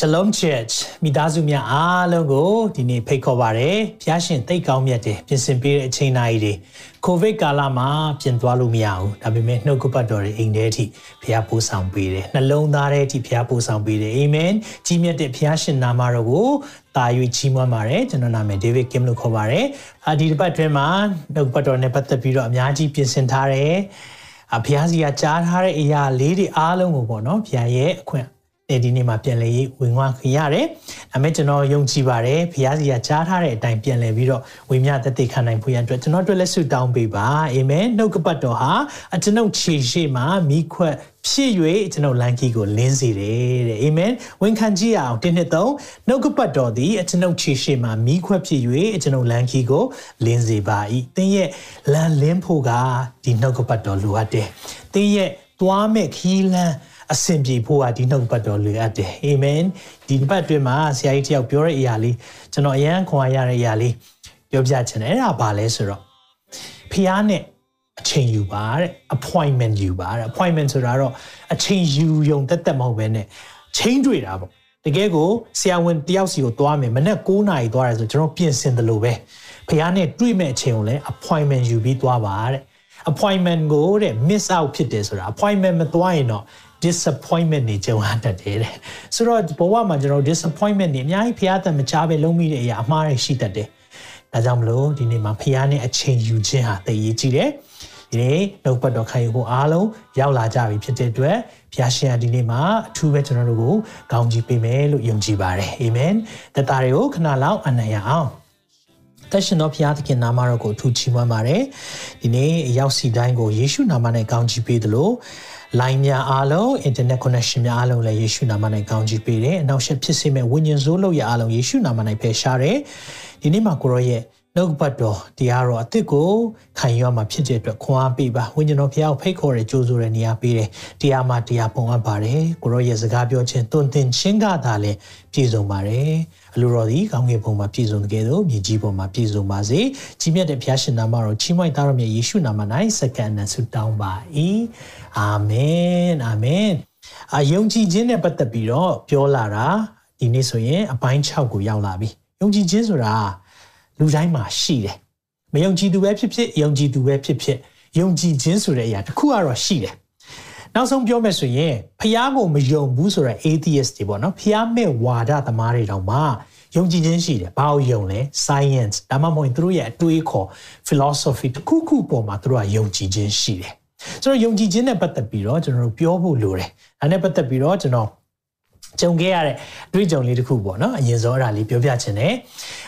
Shalom Church မိသားစုများအားလုံးကိုဒီနေ့ဖိတ်ခေါ်ပါရစေ။ဖျားရှင်သိတ်ကောင်းမြတ်တယ်ပြင်ဆင်ပေးတဲ့အချိန်တိုင်းတွေကိုဗစ်ကာလမှာပြင်သွားလို့မရဘူး။ဒါပေမဲ့နှုတ်ကပတ်တော်တွေအိမ်ထဲအထိဖျားပို့ဆောင်ပေးတယ်။နှလုံးသားထဲအထိဖျားပို့ဆောင်ပေးတယ်။အာမင်။ကြီးမြတ်တဲ့ဖျားရှင်နာမတော်ကိုတာ၍ချီးမွမ်းပါတယ်။ကျွန်တော်နာမည် David Kim လို့ခေါ်ပါတယ်။အာဒီတစ်ပတ်တွင်းမှာနှုတ်ကပတ်တော်နဲ့ပတ်သက်ပြီးတော့အများကြီးပြင်ဆင်ထားတယ်။အဖျားစီကကြားထားတဲ့အရာလေးတွေအားလုံးကိုပေါ့နော်ဖျားရဲ့အခွင့် ဒီနေ့မှာပြန်လဲရေးဝင်သွားခင်ရတယ်။ဒါပေမဲ့ကျွန်တော်ယုံကြည်ပါတယ်။ဘုရားစီကကြားထားတဲ့အတိုင်းပြန်လဲပြီးတော့ဝိမြတ်တသက်ခံနိုင်ဖို့ရန်အတွက်ကျွန်တော်တို့လက်ဆုတောင်းပေးပါ။အာမင်။နှုတ်ကပတ်တော်ဟာအကျွန်ုပ်ခြေရှိမှမိခွက်ဖြစ်၍ကျွန်ုပ်လမ်းကြီးကိုလင်းစေတယ်တဲ့။အာမင်။ဝန်ခံကြည့်အောင်တင်းနှစ်သုံးနှုတ်ကပတ်တော်သည်အကျွန်ုပ်ခြေရှိမှမိခွက်ဖြစ်၍ကျွန်ုပ်လမ်းကြီးကိုလင်းစေပါ၏။သင်ရဲ့လမ်းလင်းဖို့ကဒီနှုတ်ကပတ်တော်လိုအပ်တယ်။သင်ရဲ့သွားမဲ့ခီးလန်း အဆင်ပြေဖို့ဟာဒီနှုတ်ပတ်တော်လိုအပ်တယ်အာမင်ဒီဘတ်အတွင်းမှာဆရာကြီးတယောက်ပြောတဲ့အရာလေးကျွန်တော်အရန်ခွန်အားရတဲ့အရာလေးပြောပြချင်တယ်အဲ့ဒါဘာလဲဆိုတော့ဖျားနဲ့အချိန်ယူပါတဲ့ appointment ယူပါတဲ့ appointment ဆိုတာတော့အချိန်ယူယုံတက်တက်မဟုတ်ဘဲနဲ့ချိန်တွေ့တာပေါ့တကယ်ကိုဆရာဝန်တယောက်စီကိုသွားမယ်မနေ့9နာရီသွားတယ်ဆိုကျွန်တော်ပြင်ဆင်တယ်လို့ပဲဖះနဲ့တွေ့မဲ့အချိန်ကိုလည်း appointment ယူပြီးသွားပါတဲ့ appointment ကိုတဲ့ miss out ဖြစ်တယ်ဆိုတာ appointment မသွားရင်တော့ disappointment တွေကြုံရတတ်တယ်တဲ့ဆိုတော့ဘဝမှာကျွန်တော် disappointment တွေအများကြီးဖျားတယ်မချပဲလုံးမိတဲ့အရာအမှားတွေရှိတတ်တယ်ဒါကြောင့်မလို့ဒီနေ့မှာဖျားနဲ့အချိန်ယူခြင်းဟာသိရေးကြည့်တယ်ဒီနေ့နှုတ်ပတ်တော်ခံယူဖို့အားလုံးရောက်လာကြပြီဖြစ်တဲ့အတွက်ဖျားရှင်ကဒီနေ့မှာအထူးပဲကျွန်တော်တို့ကိုကောင်းချီးပေးမယ်လို့ယုံကြည်ပါတယ်အာမင်တတတွေကိုခဏလောက်အနံ့ရအောင်သက်ရှင်သောဘုရားသခင်နာမတော်ကိုအထူးချီးမွမ်းပါတယ်ဒီနေ့ရောက်စီတိုင်းကိုယေရှုနာမနဲ့ကောင်းချီးပေးသလို line များအားလုံး internet connection များအားလုံးလည်းယေရှုနာမ၌ကောင်းချီးပေးတယ်။အနောက်ရှက်ဖြစ်စေမဲ့ဝိညာဉ်စိုးလို့ရအားလုံးယေရှုနာမ၌ဖယ်ရှားတယ်။ဒီနေ့မှာကိုရောရဲ့နှုတ်ပတ်တော်တရားတော်အသစ်ကိုခံယူရမှာဖြစ်တဲ့အတွက်ခွန်အားပေးပါဝိညာဉ်တော်ဖျားကိုဖိတ်ခေါ်ရကြိုးဆိုတဲ့နေရာပေးတယ်တရားမှာတရားပုံအပ်ပါတယ်ကိုရောရဲ့စကားပြောခြင်းတွင်တင်ခြင်းကသာလည်းပြည့်စုံပါတယ်အလိုတော်ဒီကောင်းကင်ဘုံမှာပြည့်စုံတဲ့ကဲ့သို့မြေကြီးဘုံမှာပြည့်စုံပါစေကြီးမြတ်တဲ့ဘုရားရှင်နာမတော်ချီးမွမ်းသားတော်မြတ်ယေရှုနာမ၌စက္ကန့်နဲ့ဆုတောင်းပါ၏ အာမင်အာမင်အယုံကြည်ခြင်းနဲ့ပတ်သက်ပြီးတော့ပြောလာတာဒီနေ့ဆိုရင်အပိုင်း6ကိုရောက်လာပြီယုံကြည်ခြင်းဆိုတာလူတိုင်းမှာရှိတယ်မယုံကြည်သူပဲဖြစ်ဖြစ်ယုံကြည်သူပဲဖြစ်ဖြစ်ယုံကြည်ခြင်းဆိုတဲ့အရာတစ်ခုကတော့ရှိတယ်နောက်ဆုံးပြောမယ်ဆိုရင်ဖះကိုမယုံဘူးဆိုတဲ့ atheist တွေပေါ့နော်ဖះမဲ့ဝါဒသမားတွေတောင်မှယုံကြည်ခြင်းရှိတယ်ဘာလို့ယုံလဲ science ဒါမှမဟုတ်သူတို့ရဲ့အတွေးခေါ် philosophy တစ်ခုခုပေါ်မှာသူတို့ကယုံကြည်ခြင်းရှိတယ် ဆိုတော့ယုံကြည်ခြင်းနဲ့ပတ်သက်ပြီးတော့ကျွန်တော်တို့ပြောဖို့လိုတယ်ဒါနဲ့ပတ်သက်ပြီးတော့ကျွန်တော်ကြုံခဲ့ရတဲ့အတွေ့အကြုံလေးတစ်ခုပေါ့နော်အရင်ဆုံးအဲ့ဒါလေးပြောပြချင်တယ်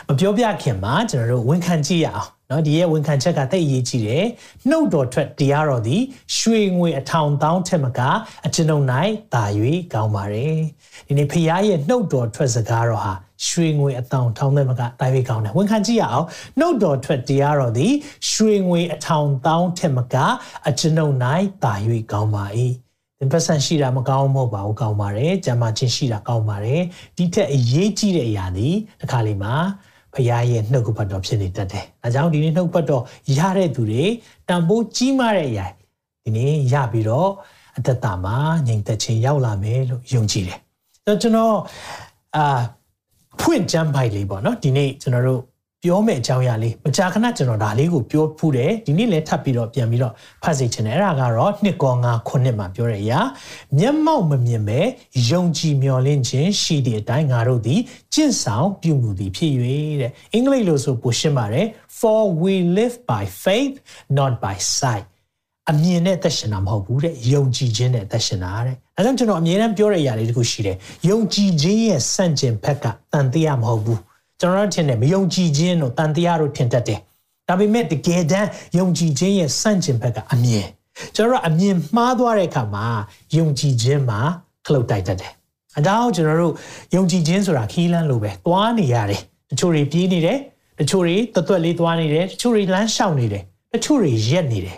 မပြောပြခင်မှာကျွန်တော်တို့ဝန်ခံကြည့်ရအောင် နော်ဒီရဲ့ဝန်ခံချက်ကတိတ်အရေးကြီးတယ်နှုတ်တော်ထွက်တရားတော်သည်ရွှေငွေအထောင်တောင်းထက်မကအကျွန်ုပ်၌တာ၍ကောင်းပါတယ်ဒီနေ့ဖခင်ရဲ့နှုတ်တော်ထွက်စကားတော်ဟာရွှေငွေအတောင်ထောင်းတဲ့မကတာ၍ကောင်းတယ်ဝန်ခံကြည့်ရအောင်နှုတ်တော်ထွက်တရားတော်သည်ရွှေငွေအထောင်တောင်းထက်မကအကျွန်ုပ်၌တာ၍ကောင်းပါ၏သင်ပတ်စံရှိတာမကောင်းမဟုတ်ပါဘူးကောင်းပါတယ်။ကျမ်းမာခြင်းရှိတာကောင်းပါတယ်။ဒီထက်အရေးကြီးတဲ့အရာဒီတစ်ခါလေးမှာ ဖခင်ရဲ့နှုတ်ကပတ်တော်ဖြစ်နေတတ်တယ်။အဲကြောင့်ဒီနေ့နှုတ်ပတ်တော်ရတဲ့သူတွေတန်ဖိုးကြီးမားတဲ့အရာဒီနေ့ရပြီးတော့အသက်တာမှာငြိမ်သက်ခြင်းရောက်လာမယ်လို့ယုံကြည်တယ်။ဆိုတော့ကျွန်တော်အာဖွင့်ကျမ်းပိုက်လေးပေါ့နော်ဒီနေ့ကျွန်တော်တို့ ပြောမယ့်အကြောင်းအရာလေးမကြာခဏကျွန်တော်ဒါလေးကိုပြောဖူးတယ်ဒီနေ့လည်းထပ်ပြီးတော့ပြန်ပြီးတော့ဖတ်စေချင်တယ်အဲ့ဒါကတော့နှစ်ကောငါခုနှစ်မှာပြောတဲ့အရာမျက်မှောက်မမြင်ပဲယုံကြည်မျှော်လင့်ခြင်းရှိတဲ့အတိုင်းငါတို့သည်ကျင့်ဆောင်ပြုမှုသည်ဖြစ်၍တဲ့အင်္ဂလိပ်လိုဆိုပိုရှင်းပါတယ် for we live by faith not by sight အမြင်နဲ့သက်ရှင်တာမဟုတ်ဘူးတဲ့ယုံကြည်ခြင်းနဲ့သက်ရှင်တာတဲ့အဲကြောင့်ကျွန်တော်အမြဲတမ်းပြောတဲ့အရာလေးတခုရှိတယ်ယုံကြည်ခြင်းရဲ့စန့်ကျင်ဘက်ကတန်တရားမဟုတ်ဘူး ကျွန်တော်တို့ထင်တယ်မယုံကြည်ခြင်းတို့တန်တရားတို့ထင်တတ်တယ်ဒါပေမဲ့တကယ်တမ်းယုံကြည်ခြင်းရဲ့စန့်ကျင်ဘက်ကအမြင်ကျွန်တော်တို့အမြင်မှားသွားတဲ့အခါမှာယုံကြည်ခြင်းမှာခလုတ်တိုက်တတ်တယ်အကြောင်းကျွန်တော်တို့ယုံကြည်ခြင်းဆိုတာခီးလန်းလိုပဲသွားနေရတယ်တချို့တွေပြေးနေတယ်တချို့တွေတွတ်တွတ်လေးသွားနေတယ်တချို့တွေလမ်းလျှောက်နေတယ်တချို့တွေရက်နေတယ်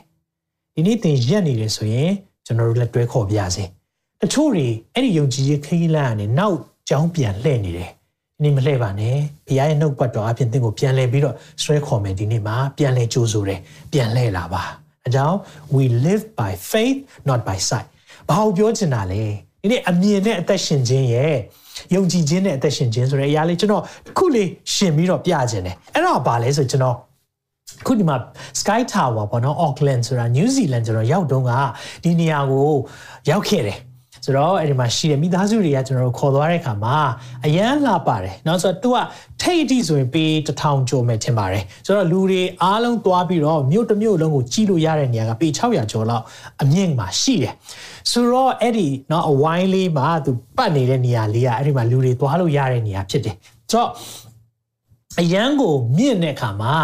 ဒီနေ့သင်ရက်နေတယ်ဆိုရင်ကျွန်တော်တို့လက်တွဲခေါ်ပြရစေတတချို့တွေအဲ့ဒီယုံကြည်ရေးခရီးလမ်းကနေနောက်ကြောင်းပြန်လှည့်နေတယ်ဒီ နေ့မလှည့်ပါနဲ့ဘုရားရဲ့နှုတ်ပတ်တော်အပြင်သင်ကိုပြန်လှည့်ပြီးတော့ဆွဲခေါ်မယ်ဒီနေ့မှာပြန်လှည့်ကြိုးဆိုတယ်ပြန်လှည့်လာပါအကြောင်း we live by faith not by sight ဘာလို့ပြောချင်တာလဲဒီနေ့အမြင်နဲ့အသက်ရှင်ခြင်းရဲ့ယုံကြည်ခြင်းနဲ့အသက်ရှင်ခြင်းဆိုတဲ့အရာလေးကျွန်တော်တစ်ခုလေးရှင်ပြီးတော့ပြခြင်းတယ်အဲ့ဒါဘာလဲဆိုကျွန်တော်ခုဒီမှာ Sky Tower ပေါ့နော် Auckland ဆိုတာ New Zealand ကျွန်တော်ရောက်တုန်းကဒီနေရာကိုရောက်ခဲ့တယ် ဆိုတော့အဲ့ဒီမှာရှိတဲ့မိသားစုတွေကကျွန်တော်တို့ခေါ်သွားတဲ့အခါမှာအရန်လှပါတယ်။နောက်ဆိုတော့ तू ကထိတ်အထိဆိုရင်ပေးတထောင်ကျော်မယ်ထင်ပါတယ်။ဆိုတော့လူတွေအားလုံးသွားပြီးတော့မြို့တစ်မြို့လုံးကိုကြီးလို့ရတဲ့နေရာကပေ600ကျော်လောက်အမြင့်မှာရှိတယ်။ဆိုတော့အဲ့ဒီเนาะအဝိုင်းလေးမှာ तू ပတ်နေတဲ့နေရာလေးကအဲ့ဒီမှာလူတွေသွားလို့ရတဲ့နေရာဖြစ်တယ်။ဆိုတော့အရန်ကိုမြင့်တဲ့အခါမှာ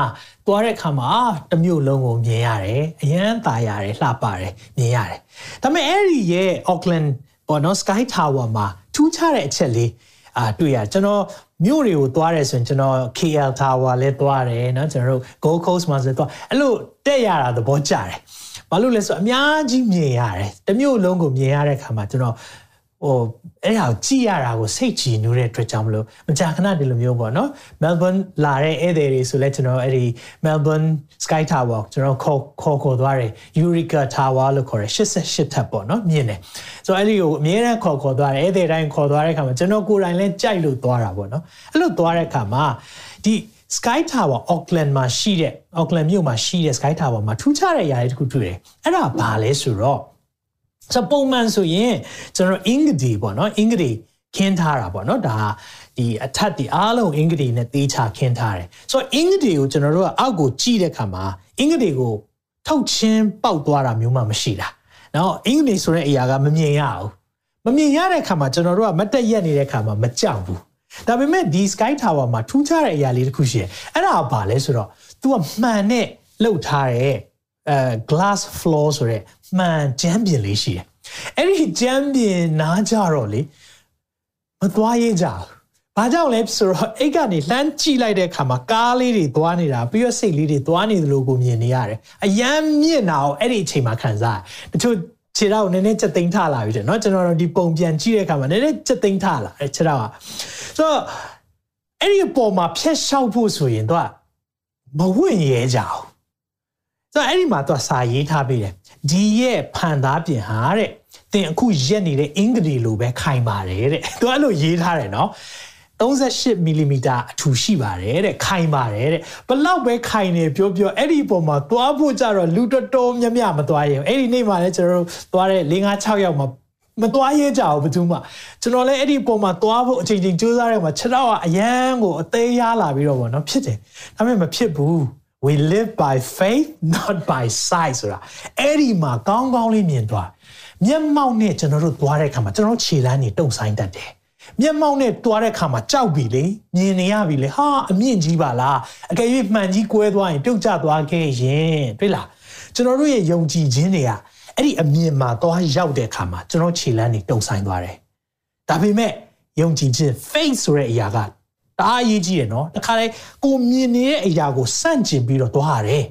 သွားတဲ့အခါမှာတမျိုးလုံးကိုမြင်ရတယ်အရန်ตายရတယ်လှပတယ်မြင်ရတယ်ဒါပေမဲ့အဲ့ဒီရဲ့ Auckland ပေါ့နော် Sky Tower မှာထူးခြားတဲ့အချက်လေးအာတွေ့ရကျွန်တော်မြို့တွေကိုသွားတယ်ဆိုရင်ကျွန်တော် KL Tower လည်းသွားတယ်เนาะကျွန်တော်တို့ Gold Coast မှာဆိုတော့အဲ့လိုတက်ရတာသဘောကျတယ်ဘာလို့လဲဆိုအများကြီးမြင်ရတယ်တမျိုးလုံးကိုမြင်ရတဲ့အခါမှာကျွန်တော် ဟိုအဲ့ဒါကိုကြည့်ရတာကိုစိတ်ကြည်နူးတဲ့အတွက်ကြောင့်မလို့မကြာခဏဒီလိုမျိုးပေါ့နော် Melbourne လာတဲ့ဧည့်သည်တွေဆိုလဲကျွန်တော်အဲ့ဒီ Melbourne Sky Tower ကျွန်တော်ခေါ်ခေါ်ခေါ်သွားတယ် Eureka Tower လို့ခေါ်တယ်88ထပ်ပေါ့နော်မြင်တယ်ဆိုတော့အဲ့ဒီကိုအမြဲတမ်းခေါ်ခေါ်သွားတယ်ဧည့်သည်တိုင်းခေါ်သွားတဲ့အခါမှာကျွန်တော်ကိုယ်တိုင်လည်းကြိုက်လို့သွားတာပေါ့နော်အဲ့လိုသွားတဲ့အခါမှာဒီ Sky Tower Auckland မှာရှိတဲ့ Auckland မြို့မှာရှိတဲ့ Sky Tower မှာထူးခြားတဲ့အရာတွေတခုတွေ့တယ်အဲ့ဒါဘာလဲဆိုတော့ ဆိုပုံမှန်ဆိုရင်ကျွန်တော်အင်္ဂဒီပေါ့နော်အင်္ဂဒီခင်းထားတာပေါ့နော်ဒါဒီအထက်ဒီအားလုံးအင်္ဂဒီနဲ့သေးချခင်းထားတယ်ဆိုတော့အင်္ဂဒီကိုကျွန်တော်တို့ကအောက်ကိုကြည့်တဲ့အခါမှာအင်္ဂဒီကိုထုတ်ချင်းပေါက်သွားတာမျိုးမှမရှိတာနော်အင်္ဂဒီဆိုတဲ့အရာကမမြင်ရဘူးမမြင်ရတဲ့အခါမှာကျွန်တော်တို့ကမတက်ရက်နေတဲ့အခါမှာမကြောက်ဘူးဒါပေမဲ့ဒီ Sky Tower မှာထူးခြားတဲ့အရာလေးတစ်ခုရှိတယ်အဲ့ဒါကဘာလဲဆိုတော့ तू ကမှန်နဲ့လှုပ်ထားတဲ့အဲ glass floor ဆိုတဲ့ မှန်ကျမ်းပြင်လေးရှိတယ်။အဲ့ဒီကျမ်းပြင်နားကြတော့လေမသွားရဲကြဘူး။ဘာကြောင့်လဲဆိုတော့အိတ်ကနေလှမ်းကြည့်လိုက်တဲ့အခါမှာကားလေးတွေသွားနေတာပြီးတော့စိတ်လေးတွေသွားနေသလိုကိုမြင်နေရတယ်။အယမ်းမြင့်တာကိုအဲ့ဒီအချိန်မှာခံစားရတယ်။တချို့ခြေထောက်နည်းနည်းချက်သိမ်းထလာပြီတဲ့เนาะကျွန်တော်တို့ဒီပုံပြန်ကြည့်တဲ့အခါမှာနည်းနည်းချက်သိမ်းထလာအဲခြေထောက်ကဆိုတော့အဲ့ဒီပုံမှာဖြတ်လျှောက်ဖို့ဆိုရင်တော့မဝင့်ရဲကြအော င်ဆိုတော့အဲ့ဒီမှာသူကစာရေးထားပေးတယ်ဒီရဲ့ဖန်သားပြင်ဟာတဲ့သင်အခုရက်နေတဲ့အင်္ဂလိပ်လိုပဲခိုင်ပါတယ်တဲ့သူအဲ့လိုရေးထားတယ်နော်38မီလီမီတာအထူရှိပါတယ်တဲ့ခိုင်ပါတယ်တဲ့ဘလောက်ပဲခိုင်နေပြောပြောအဲ့ဒီပုံမှာသွားဖို့ကြတော့လူတော်တော်များများမသွားရဘူးအဲ့ဒီနေ့မှာလည်းကျွန်တော်တို့သွားတဲ့5 6ယောက်မှာမသွားရဲကြဘူးဘယ်သူမှကျွန်တော်လည်းအဲ့ဒီပုံမှာသွားဖို့အချိန်ချင်းစူးစမ်းရမှာခြေတော့အရန်ကိုအသေးရလာပြီးတော့ဗောနော်ဖြစ်တယ်ဒါပေမဲ့မဖြစ်ဘူး we live by faith not by sight ဆိုတာအဲ့ဒီမှာကောင်းကောင်းလေးမြင်သွားမျက်မှောက်နဲ့ကျွန်တော်တို့သွားတဲ့အခါမှာကျွန်တော်ခြေလမ်းတွေတုံဆိုင်တတ်တယ်မျက်မှောက်နဲ့တွားတဲ့ခါမှာကြောက်ပြီလေမြင်နေရပြီလေဟာအမြင့်ကြီးပါလားအကယ်၍မှန်ကြီးကွဲသွားရင်ပြုတ်ကျသွားခဲ့ရင်တွေ့လားကျွန်တော်တို့ရဲ့ယုံကြည်ခြင်းတွေကအဲ့ဒီအမြင်မှာသွားရောက်တဲ့ခါမှာကျွန်တော်ခြေလမ်းတွေတုံဆိုင်သွားတယ်ဒါပေမဲ့ယုံကြည်ခြင်း faith ဆိုတဲ့အရာက တအားအရေးကြီးတယ်နော်တခါလေကိုမြင်နေတဲ့အရာကိုစန့်ကျင်ပြီးတော့သွားရတယ်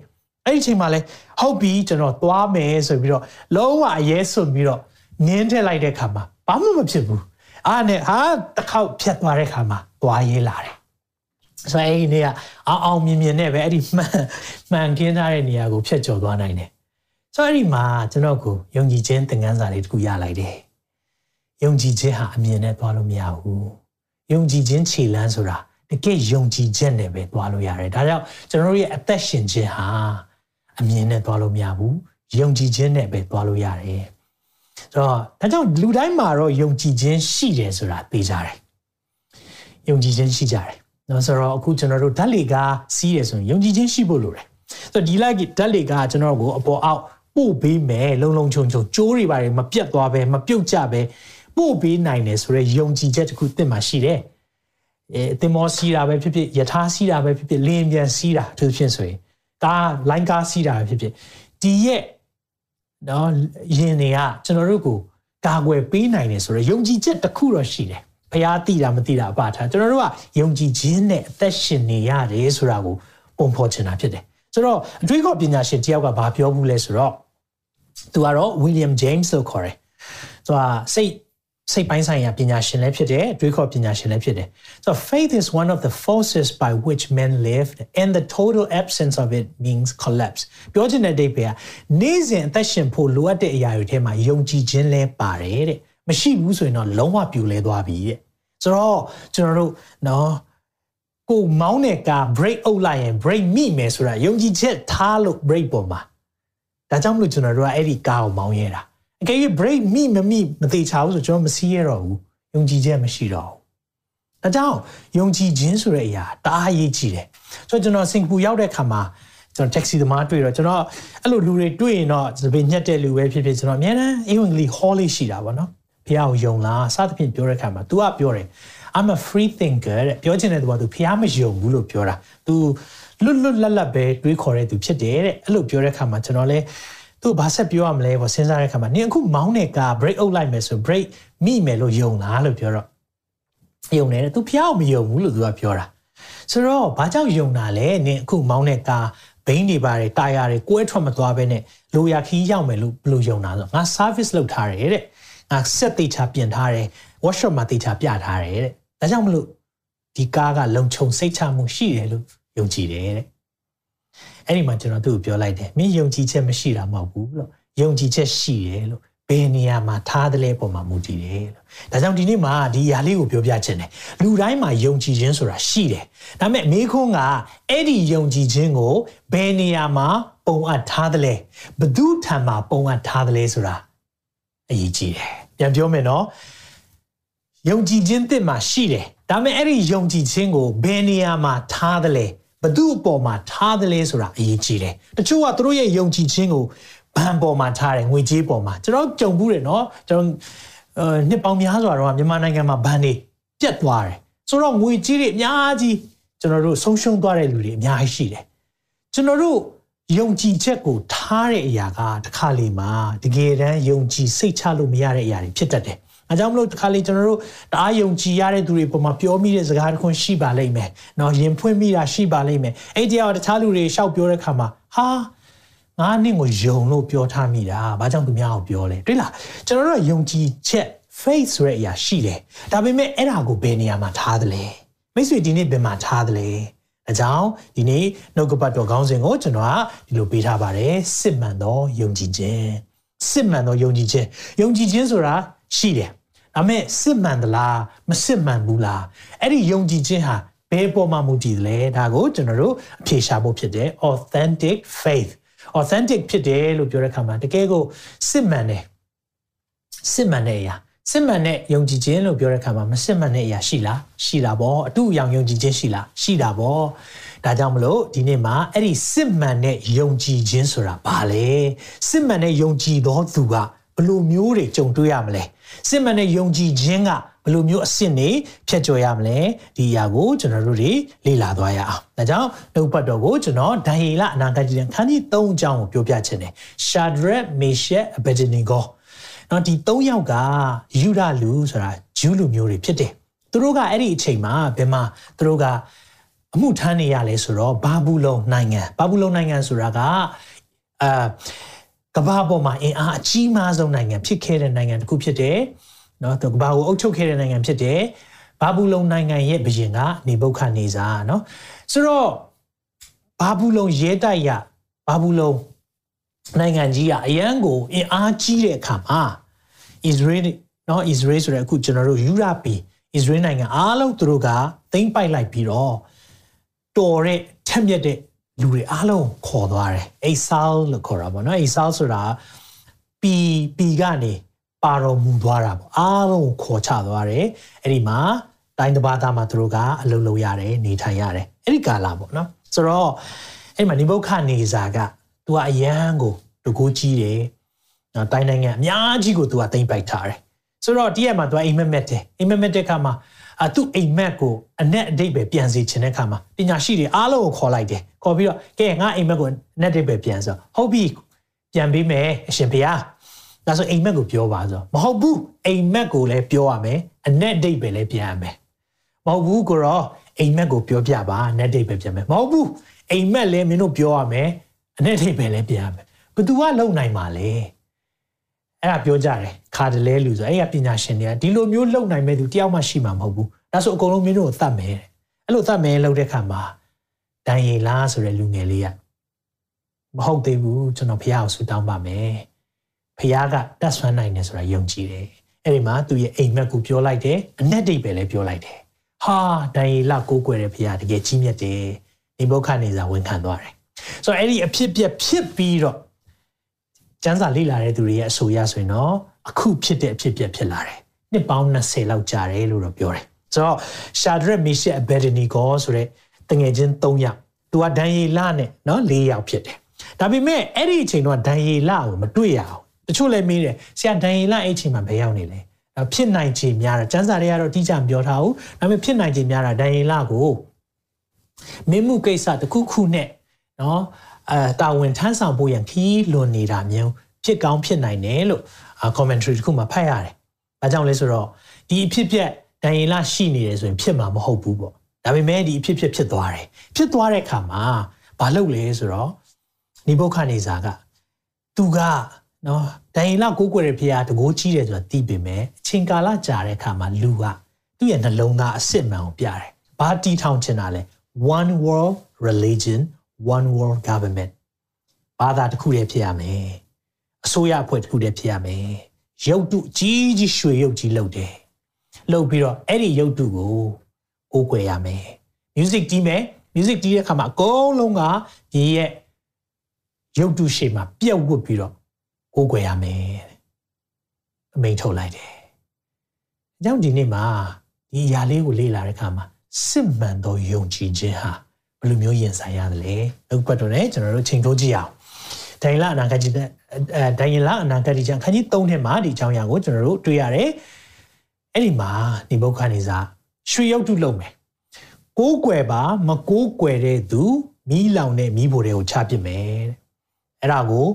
အဲ့ဒီအချိန်မှာလဲဟုတ်ပြီကျွန်တော်သွားမယ်ဆိုပြီးတော့လုံးဝအရေးစွန်ပြီးတော့နင်းထည့်လိုက်တဲ့ခါမှာဘာမှမဖြစ်ဘူးအားနဲ့ဟာတစ်ခေါက်ဖြတ်သွားတဲ့ခါမှာသွားရေးလာတယ်ဆိုတော့အဲ့ဒီနေကအောင်အောင်မြင်မြင်နဲ့ပဲအဲ့ဒီမှန်မှန်ခင်းထားတဲ့နေရာကိုဖြတ်ကျော်သွားနိုင်တယ်ဆိုတော့အဲ့ဒီမှာကျွန်တော်ကိုယုံကြည်ခြင်းသင်ခန်းစာလေးတစ်ခုရလိုက်တယ်ယုံကြည်ခြင်းဟာအမြင်နဲ့သွားလို့မရဘူး ယုံကြည်ခြင်းခြေလမ်းဆိုတာတကယ်ယုံကြည်ခြင်းနဲ့ပဲသွားလို့ရတယ်ဒါကြောင့်ကျွန်တော်တို့ရဲ့အသက်ရှင်ခြင်းဟာအမြင်နဲ့သွားလို့မရဘူးယုံကြည်ခြင်းနဲ့ပဲသွားလို့ရတယ်ဆိုတော့ဒါကြောင့်လူတိုင်းမှာတော့ယုံကြည်ခြင်းရှိတယ်ဆိုတာသိကြတယ်ယုံကြည်ခြင်းရှိကြတယ်နော်ဆိုတော့အခုကျွန်တော်တို့ဓာတ်လေကားစီးတယ်ဆိုရင်ယုံကြည်ခြင်းရှိဖို့လိုတယ်ဆိုတော့ဒီလိုက်ဓာတ်လေကားကျွန်တော်ကိုအပေါ်အောက်ပို့ပေးမယ်လုံလုံချုံချုံကြိုးတွေပါတယ်မပြတ်သွားပဲမပြုတ်ကျပဲ ပို့ပေးနိုင်တယ်ဆိုတော့ယုံကြည်ချက်တစ်ခုသင်မှာရှိတယ်အဲအတင်မောစီးတာပဲဖြစ်ဖြစ်ယထာစီးတာပဲဖြစ်ဖြစ်လင်းပြန်စီးတာသူဖြစ်ဆိုရင်ကားလိုင်းကားစီးတာပဲဖြစ်ဖြစ်ဒီရဲ့နော်ယင်တွေကကျွန်တော်တို့ကိုကာကွယ်ပေးနိုင်တယ်ဆိုတော့ယုံကြည်ချက်တစ်ခုတော့ရှိတယ်ဖျားတိတာမတိတာအပထားကျွန်တော်တို့ကယုံကြည်ခြင်းနဲ့အသက်ရှင်နေရတယ်ဆိုတာကိုပုံဖော်ချင်တာဖြစ်တယ်ဆိုတော့အတွေးခေါ်ပညာရှင်တယောက်ကဘာပြောဘူးလဲဆိုတော့သူကတော့ William James လို့ခေါ်တယ်သူကစိတ် စိတ်ပိုင်းဆိုင်ရာပညာရှင်လည်းဖြစ်တယ်တွေးခေါ်ပညာရှင်လည်းဖြစ်တယ် so faith is one of the forces by which men live and the total absence of it means collapse ပြောချင်တဲ့ဒိတ်ပဲကနေ့စဉ်အသက်ရှင်ဖို့လိုအပ်တဲ့အရာတွေထဲမှာယုံကြည်ခြင်းလဲပါတယ်တဲ့မရှိဘူးဆိုရင်တော့လုံးဝပြိုလဲသွားပြီတဲ့ဆိုတော့ကျွန်တော်တို့နော်ကိုမောင်းတဲ့ကာ break အုပ်လိုက်ရင် break မိမယ်ဆိုတာယုံကြည်ချက်ထားလို့ break ပေါ်မှာဒါကြောင့်မလို့ကျွန်တော်တို့ကအဲ့ဒီကာကိုမောင်းရတာ အကယ်၍ break မိမမိမသေးချဘူးဆိုကျွန်တော်မစီးရတော့ဘူးယုံကြည်ချက်မရှိတော့ဘူးဒါကြောင့်ယုံကြည်ခြင်းဆိုတဲ့အရာတအားရေးကြည့်တယ်ဆိုတော့ကျွန်တော်စင်ကာပူရောက်တဲ့ခါမှာကျွန်တော် taxi သမားတွေ့တော့ကျွန်တော်အဲ့လိုလူတွေတွေ့ရင်တော့သပင်ညက်တဲ့လူပဲဖြစ်ဖြစ်ကျွန်တော်အများနဲ့အင်္ဂလိပ် hall လေးရှိတာပေါ့နော်ဖះကိုယုံလားစသဖြင့်ပြောတဲ့ခါမှာ तू ကပြောတယ် I'm a free thinker တဲ့ပြောချင်တဲ့သူက तू ဖះမယုံဘူးလို့ပြောတာ तू လွတ်လွတ်လပ်လပ်ပဲတွေးခေါ်တဲ့သူဖြစ်တယ်တဲ့အဲ့လိုပြောတဲ့ခါမှာကျွန်တော်လည်း သူဘာဆက်ပြောရမလဲပေါ့စဉ်းစားတဲ့ခါမှာနင်အခုမောင်းတဲ့ကာ break out လိုက်မယ်ဆို break မိမယ်လို့ယုံလားလို့ပြောတော့ယုံတယ်သူဖျားမယုံဘူးလို့သူကပြောတာဆိုတော့ဘာကြောင့်ယုံတာလဲနင်အခုမောင်းတဲ့ကာဘိန်းတွေပါတယ်တာယာတွေကွဲထွက်မသွားဘဲနဲ့လိုရာခီးရောက်မယ်လို့ဘယ်လိုယုံတာဆိုငါ service လုပ်ထားတယ်တဲ့ငါဆက်သေးချပြင်ထားတယ် workshop မှာသေးချပြထားတယ်တဲ့ဒါကြောင့်မလို့ဒီကားကလုံခြုံစိတ်ချမှုရှိတယ်လို့ယုံကြည်တယ်တဲ့ အဲ့ဒီမှာကျွန်တော်သူ့ကိုပြောလိုက်တယ်မင်းယုံကြည်ချက်မရှိတာမဟုတ်ဘူးလို့ယုံကြည်ချက်ရှိတယ်လို့ဘယ်နေရာမှာထားတယ်လဲပုံမှာမူတည်တယ်လို့ဒါကြောင့်ဒီနေ့မှာဒီຢာလေးကိုပြောပြချင်တယ်လူတိုင်းမှာယုံကြည်ခြင်းဆိုတာရှိတယ်ဒါပေမဲ့မေခွန်းကအဲ့ဒီယုံကြည်ခြင်းကိုဘယ်နေရာမှာပုံအပ်ထားတယ်လဲဘသူထံမှာပုံအပ်ထားတယ်လဲဆိုတာအရေးကြီးတယ်ပြန်ပြောမယ်နော်ယုံကြည်ခြင်းတစ်မှာရှိတယ်ဒါပေမဲ့အဲ့ဒီယုံကြည်ခြင်းကိုဘယ်နေရာမှာထားတယ်လဲ ဘသူ့အပေါ်မှာထားတယ်လဲဆိုတာအရေးကြီးတယ်တချို့ကသူတို့ရဲ့ယုံကြည်ခြင်းကိုဘဏ်ပေါ်မှာထားတယ်ငွေကြေးပေါ်မှာကျွန်တော်ကြုံဘူးတယ်နော်ကျွန်တော်အဲနှစ်ပေါင်းများစွာတော့မြန်မာနိုင်ငံမှာဘဏ်တွေပြတ်သွားတယ်ဆိုတော့ငွေကြေးတွေအများကြီးကျွန်တော်တို့ဆုံးရှုံးသွားတဲ့လူတွေအများကြီးရှိတယ်ကျွန်တော်တို့ယုံကြည်ချက်ကိုထားတဲ့အရာကတစ်ခါလေမှာတကယ်တမ်းယုံကြည်စိတ်ချလို့မရတဲ့အရာတွေဖြစ်တတ်တယ်။ အဲကြောင့်မလို့တစ်ခါလေကျွန်တော်တို့တအားယုံကြည်ရတဲ့သူတွေပုံမှာပြောမိတဲ့စကားတစ်ခွန်းရှိပါလိမ့်မယ်။နော်ရင်ဖွင့်မိတာရှိပါလိမ့်မယ်။အဲ့ဒီကတော့တခြားလူတွေရှောက်ပြောတဲ့ခါမှာဟာငါနင့်ကိုယုံလို့ပြောထားမိတာ။ဘာကြောင့်သူများကိုပြောလဲ။တွေ့လား။ကျွန်တော်တို့ကယုံကြည်ချက် faith ဆိုတဲ့အရာရှိတယ်။ဒါပေမဲ့အဲ့ဒါကိုဘယ်နေရာမှာထားသလဲ။မိတ်ဆွေဒီနေ့ဘယ်မှာထားသလဲ။အကြောင်းဒီနေ့နှုတ်ကပတ်တော်ခေါင်းစဉ်ကိုကျွန်တော်ကဒီလိုပေးထားပါတယ်စစ်မှန်သောယုံကြည်ခြင်းစစ်မှန်သောယုံကြည်ခြင်းယုံကြည်ခြင်းဆိုတာ ရှိတယ်ဒါပေမဲ့စစ်မှန်သလားမစစ်မှန်ဘူးလားအဲ့ဒီယုံကြည်ခြင်းဟာဘယ်ပေါ်မှာမူတည်သလဲဒါကိုကျွန်တော်တို့အဖြေရှာဖို့ဖြစ်တယ် authentic faith authentic ဖြစ်တယ်လို့ပြောတဲ့အခါမှာတကယ်ကိုစစ်မှန်တယ်စစ်မှန်တဲ့အရာစစ်မှန်တဲ့ယုံကြည်ခြင်းလို့ပြောတဲ့အခါမှာမစစ်မှန်တဲ့အရာရှိလားရှိတာပေါ့အတူအယောင်ယုံကြည်ခြင်းရှိလားရှိတာပေါ့ဒါကြောင့်မလို့ဒီနေ့မှာအဲ့ဒီစစ်မှန်တဲ့ယုံကြည်ခြင်းဆိုတာဘာလဲစစ်မှန်တဲ့ယုံကြည်သောသူကဘယ်လိုမျိုးတွေကြုံတွေ့ရမလဲ စစ်မှန်တဲ့ယုံကြည်ခြင်းကဘယ်လိုမျိုးအဆင့်တွေဖြတ်ကျော်ရမလဲဒီအရာကိုကျွန်တော်တို့တွေလေ့လာသွားရအောင်ဒါကြောင့်နှုတ်ပတ်တော်ကိုကျွန်တော်ဒံယေလအနာဂတ်ကြီးတဲ့ခန်းကြီး၃အကြောင်းကိုပြောပြချင်တယ် Shadrach Meshach Abednego နော်ဒီ၃ယောက်ကယူဒလူဆိုတာဂျူးလူမျိုးတွေဖြစ်တယ်သူတို့ကအဲ့ဒီအချိန်မှာဘယ်မှာသူတို့ကအမှုထမ်းနေရလဲဆိုတော့ဘာဘူးလုံနိုင်ငံဘာဘူးလုံနိုင်ငံဆိုတာကအာ ကမ္ဘာပေါ်မှာအင်အားအကြီးမားဆုံးနိုင်ငံဖြစ်ခဲ့တဲ့နိုင်ငံတစ်ခုဖြစ်တယ်နော်သူကမ္ဘာကိုအုပ်ချုပ်ခဲ့တဲ့နိုင်ငံဖြစ်တယ်ဘာဘူးလုံနိုင်ငံရဲ့ဘုရင်ကနေဘုခနေစာနော်ဆိုတော့ဘာဘူးလုံရဲတိုက်ရဘာဘူးလုံနိုင်ငံကြီးကအရန်ကိုအင်အားကြီးတဲ့အခါမှာ Israel နော် Israel ဆိုတဲ့အခုကျွန်တော်တို့ယူရာပီ Israel နိုင်ငံအားလုံးသူတို့ကသိမ့်ပိုက်လိုက်ပြီးတော့တော်တဲ့ထက်မြက်တဲ့ လူတွေအားလုံးခေါ်သွားတယ်အိဆာလို့ခေါ်တာပေါ့နော်အိဆာဆိုတာပီပီကနေပါတော်မူသွားတာပေါ့အားလုံးခေါ်ချသွားတယ်အဲ့ဒီမှာတိုင်းတစ်ပါးသားမှာသူတို့ကအလုပ်လုပ်ရတယ်နေထိုင်ရတယ်အဲ့ဒီကာလပေါ့နော်ဆိုတော့အဲ့ဒီမှာနိဗုခနေစာကသူကအယံကိုတကူကြီးတယ်နော်တိုင်းနိုင်ငံအများကြီးကိုသူကသိမ့်ပိုက်ထားတယ်ဆိုတော့တည့်ရမှာသူကအိမ်မက်မက်တယ်အိမ်မက်မက်တဲ့ခါမှာ အသူအိမ်မက်ကိုအ내အတိတ်ပဲပြန်စီခြင်းတဲ့ခါမှာပညာရှိတွေအားလုံးကိုခေါ်လိုက်တယ်ခေါ်ပြီးတော့ကဲငါအိမ်မက်ကိုအ내အတိတ်ပဲပြန်ဆိုဟုတ်ပြီပြန်ပေးမယ်အရှင်ဘုရားဒါဆိုအိမ်မက်ကိုပြောပါဆိုမဟုတ်ဘူးအိမ်မက်ကိုလည်းပြောရမယ်အ내အတိတ်ပဲလည်းပြန်ရမယ်မဟုတ်ဘူးကိုတော့အိမ်မက်ကိုပြောပြပါအ내အတိတ်ပဲပြန်မယ်မဟုတ်ဘူးအိမ်မက်လည်းမင်းတို့ပြောရမယ်အ내အတိတ်ပဲလည်းပြန်ရမယ်ဘသူကလုံနိုင်မှာလဲ အဲ့ဒါပြောကြတယ်ခါတလဲလူဆိုအဲ့ကပညာရှင်တွေကဒီလိုမျိုးလုံနိုင်မဲ့သူတယောက်မှရှိမှာမဟုတ်ဘူးဒါဆိုအကုန်လုံးမင်းတို့ကိုတတ်မယ်အဲ့လိုတတ်မယ်လုပ်တဲ့ခါမှာဒန်ယေလာဆိုတဲ့လူငယ်လေးကမဟုတ်သေးဘူးကျွန်တော်ဖះကိုဆူတောင်းပါမယ်ဖះကတတ်ဆွမ်းနိုင်တယ်ဆိုတာယုံကြည်တယ်အဲ့ဒီမှာသူရဲ့အိမ်မက်ကိုပြောလိုက်တယ်အနက်ဒိတ်ပဲလည်းပြောလိုက်တယ်ဟာဒန်ယေလကိုးကွယ်တဲ့ဖះတကယ်ကြီးမြတ်တယ်ဒီဘုခနေစာဝန်ခံသွားတယ်ဆိုတော့အဲ့ဒီအဖြစ်ပြက်ဖြစ်ပြီးတော့ ကျန်းစာလေ့လာတဲ့သူတွေရဲ့အဆိုရဆိုရင်တော့အခုဖြစ်တဲ့အဖြစ်ပြက်ဖြစ်လာတယ်နှစ်ပေါင်း20လောက်ကြာတယ်လို့တော့ပြောတယ်ဆိုတော့ရှာဒရက်မီရှက်အဘက်ဒနီဂေါဆိုတဲ့တငယ်ချင်း3ယောက်သူကဒန်ယေလနဲ့နော်4ယောက်ဖြစ်တယ်ဒါပေမဲ့အဲ့ဒီအချိန်တော့ဒန်ယေလကိုမတွေ့ရအောင်တချို့လည်းမေးတယ်ဆရာဒန်ယေလအဲ့အချိန်မှာဘယ်ရောက်နေလဲဖြစ်နိုင်ခြေများတာကျန်းစာတွေကတော့တိကျမပြောထားဘူးဒါပေမဲ့ဖြစ်နိုင်ခြေများတာဒန်ယေလကိုမင်းမှုကိစ္စတစ်ခုခုနဲ့နော် အဲတာဝန်ထမ်းဆောင်ဖို့ရန်ခီးလွန်နေတာမျိုးဖြစ်ကောင်းဖြစ်နိုင်တယ်လို့ commentary တစ်ခုမှာဖတ်ရတယ်။ဘာကြောင့်လဲဆိုတော့ဒီအဖြစ်ပြက်ဒန်ယေလရှိနေတယ်ဆိုရင်ဖြစ်မှာမဟုတ်ဘူးပေါ့။ဒါပေမဲ့ဒီအဖြစ်ပြက်ဖြစ်သွားတယ်။ဖြစ်သွားတဲ့အခါမှာဘာလုပ်လဲဆိုတော့နိဗုခနေစာကသူကနော်ဒန်ယေလကိုးကွယ်တဲ့ဖရားတကိုးကြီးတယ်ဆိုတာသိပေမဲ့အချိန်ကာလကြာတဲ့အခါမှာလူကသူ့ရဲ့နှလုံးသားအစစ်မှန်ကိုပြတယ်။ဘာတီထောင်ချင်တာလဲ one world religion one world government ဘာသာတစ်ခုတည်းဖြစ်ရမယ်အစိုးရအဖွဲ့တစ်ခုတည်းဖြစ်ရမယ်ရုပ်တုကြီးကြီးရွှေရုပ်ကြီးလုပ်တယ်လုပ်ပြီးတော့အဲ့ဒီရုပ်တုကိုကိုးကွယ်ရမယ် music တီးမယ် music တီးတဲ့အခါမှာအကုန်လုံးကဒီရဲ့ရုပ်တုရှေ့မှာပြက်ဝတ်ပြီးတော့ကိုးကွယ်ရမယ်အမိန်ထုတ်လိုက်တယ်အကြောင်းဒီနေ့မှာဒီຢာလေးကိုလေ့လာတဲ့အခါမှာစစ်မှန်သောယုံကြည်ခြင်းဟာ ဘယ်လိုမျိုးရင်ဆိုင်ရသလဲအခုပတ်တော့ねကျွန်တော်တို့ချိန်ထိုးကြည့်အောင်ဒိုင်လာအနာဂတ်ကြီးတဲ့အဲဒိုင်လာအနာဂတ်ကြီးချန်ခန်းကြီး3ထဲမှာဒီအကြောင်းအရာကိုကျွန်တော်တို့တွေ့ရတယ်အဲ့ဒီမှာဒီဘုခနေစာရွှေရုပ်တုလုပ်မယ်ကိုးကွယ်ပါမကိုးကွယ်တဲ့သူမီးလောင်တဲ့မီးဖိုတွေကိုချပစ်မယ်တဲ့အဲ့ဒါကို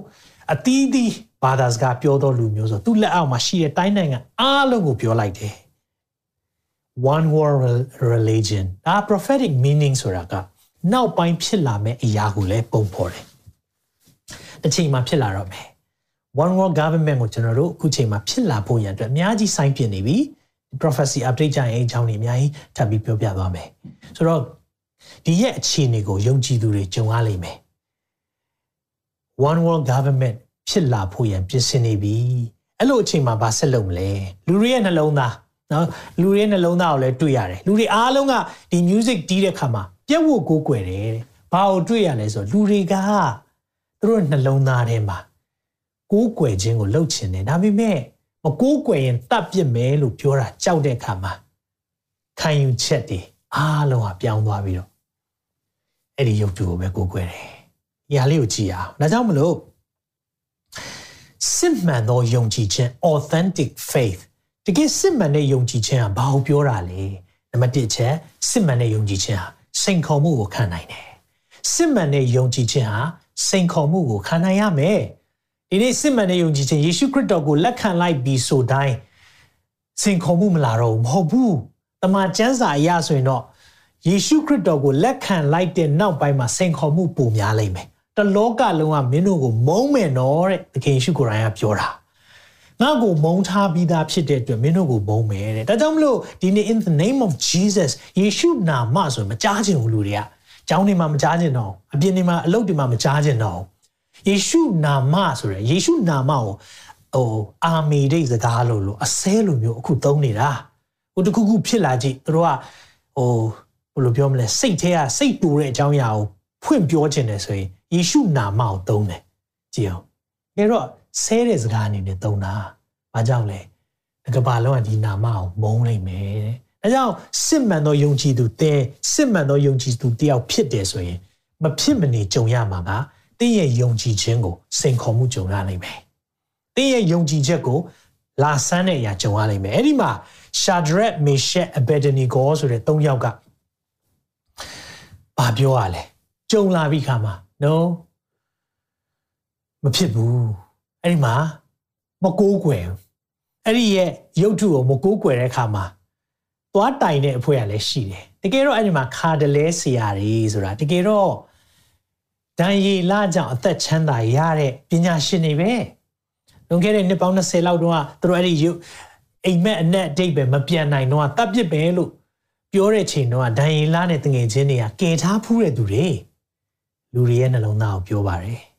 အသီးသီးဘာသာစကားပြောတော်လူမျိုးဆိုသူ့လက်အောက်မှာရှိတဲ့တိုင်းနိုင်ငံအားလုံးကိုပြောလိုက်တယ် one world religion ဒါ prophetic meaning ဆိုတာက နောက်ပိုင်းဖြစ်လာမယ့်အရာကိုလည်းပုံဖော်တယ်။တစ်ချိန်မှာဖြစ်လာတော့မယ်။ one world government ကိုကျွန်တော်တို့အခုချိန်မှာဖြစ်လာဖို့ရန်အတွက်အများကြီးစိုင်းပြနေပြီ။ prophecy update ကြရင်အကြောင်းတွေအများကြီးထပ်ပြီးပြောပြသွားမယ်။ဆိုတော့ဒီရဲ့အခြေအနေကိုယုံကြည်သူတွေကြုံရလိမ့်မယ်။ one world government ဖြစ်လာဖို့ရန်ပြင်ဆင်နေပြီ။အဲ့လိုအချိန်မှာဘာဆက်လုပ်မလဲ။လူတွေရဲ့နှလုံးသားနော်လူတွေနှလုံးသားကိုလည်းတွေ့ရတယ်လူတွေအားလုံးကဒီ music တီးတဲ့ခါမှာ ပြက်ဝတ်ကိုးကွယ်တယ်တဲ့ဘာကိုတွေ့ရလဲဆိုလူတွေကသူတို့နှလုံးသားထဲမှာကိုးကွယ်ခြင်းကိုလှုပ်ချင်တယ်ဒါပေမဲ့မကိုးကွယ်ရင်တတ်ပြစ်မယ်လို့ပြောတာကြောက်တဲ့ခါမှာခံယူချက်တွေအားလုံးဟာပြောင်းသွားပြီးတော့အဲ့ဒီရုပ်တုကိုပဲကိုးကွယ်တယ်။ဒီဟာလေးကိုကြည့်အောင်။ဒါကြောင့်မလို့စစ်မှန်သောယုံကြည်ခြင်း authentic faith တကယ်စစ်မှန်တဲ့ယုံကြည်ခြင်းဟာဘာကိုပြောတာလဲနံပါတ်1ချက်စစ်မှန်တဲ့ယုံကြည်ခြင်းဟာ စိန်ခေါ်မှုကိုခံနိုင်တယ်စစ်မှန်တဲ့ယုံကြည်ခြင်းဟာစိန်ခေါ်မှုကိုခံနိုင်ရမယ်ဒီနေ့စစ်မှန်တဲ့ယုံကြည်ခြင်းယေရှုခရစ်တော်ကိုလက်ခံလိုက်ပြီးဆိုတိုင်းစိန်ခေါ်မှုမလာတော့ဘူးမဟုတ်ဘူးတမန်ကျမ်းစာအရဆိုရင်တော့ယေရှုခရစ်တော်ကိုလက်ခံလိုက်တဲ့နောက်ပိုင်းမှာစိန်ခေါ်မှုပိုများလိမ့်မယ်တလောကလုံးကမင်းတို့ကိုမုန်းမယ်နော်တဲ့သခင်ယေရှုကိုယ်တိုင်ကပြောတာ ငါ့ကိုမုန်းထားပြီးသားဖြစ်တဲ့အတွက်မင်းတို့ကိုမုန်းမယ်တဲ့ဒါကြောင့်မလို့ဒီနေ့ in the name of Jesus ယေရှုနာမဆိုမကြားခြင်းဘူးလူတွေကကျောင်းတွေမှာမကြားခြင်းတော့အပြင်တွေမှာအလုပ်တွေမှာမကြားခြင်းတော့ယေရှုနာမဆိုရယ်ယေရှုနာမကိုဟိုအာမီဒိတ်စကားလို့လို့အစဲလိုမျိုးအခုသုံးနေတာဟိုတခုခုဖြစ်လာကြည့်သူတို့ကဟိုဘယ်လိုပြောမလဲစိတ်ထဲကစိတ်တူတဲ့အကြောင်းအရာကိုဖွင့်ပြောခြင်းတယ်ဆိုရင်ယေရှုနာမကိုသုံးတယ်ကြည့်အောင်ဒါတော့ ဆဲတဲ့စကားအနေနဲ့သုံးတာ။ဘာကြောင့်လဲ။ကဘာလုံးကဒီနာမကိုမုန်းလိုက်မယ်တဲ့။အဲကြောင့်စစ်မှန်သောယုံကြည်သူတဲစစ်မှန်သောယုံကြည်သူတယောက်ဖြစ်တယ်ဆိုရင်မဖြစ်မနေကြုံရမှာကတင်းရဲ့ယုံကြည်ခြင်းကိုစိန်ခေါ်မှုကြုံရနိုင်မယ်။တင်းရဲ့ယုံကြည်ချက်ကိုလာဆန်းတဲ့အရာကြုံရနိုင်မယ်။အဲ့ဒီမှာရှာဒရက်မေရှက်အဘက်ဒနီဂေါဆိုတဲ့၃ယောက်ကဘာပြောရလဲ။ကြုံလာပြီခါမှာ no မဖြစ်ဘူး။ အဲ့ဒီမှာမကိုးကွယ်အဲ့ဒီရဲ့ရုပ်ထုကိုမကိုးကွယ်တဲ့အခါမှာသွားတိုင်တဲ့အဖွဲ့ကလည်းရှိတယ်တကယ်တော့အဲ့ဒီမှာခါတလဲဆရာတွေဆိုတာတကယ်တော့ဒန်ရီလာကြောင့်အသက်ချမ်းသာရတဲ့ပညာရှင်တွေပဲလွန်ခဲ့တဲ့နှစ်ပေါင်း20လောက်တုန်းကသူတို့အဲ့ဒီအိမ်မက်အနက်အတိတ်ပဲမပြန်နိုင်တော့တပ်ပစ်ပဲလို့ပြောတဲ့ချိန်တော့ဒိုင်ရင်လာနဲ့တငယ်ချင်းတွေကကယ်ထားဖူးတဲ့သူတွေလူတွေရဲ့နှလုံးသားကိုပြောပါတယ်။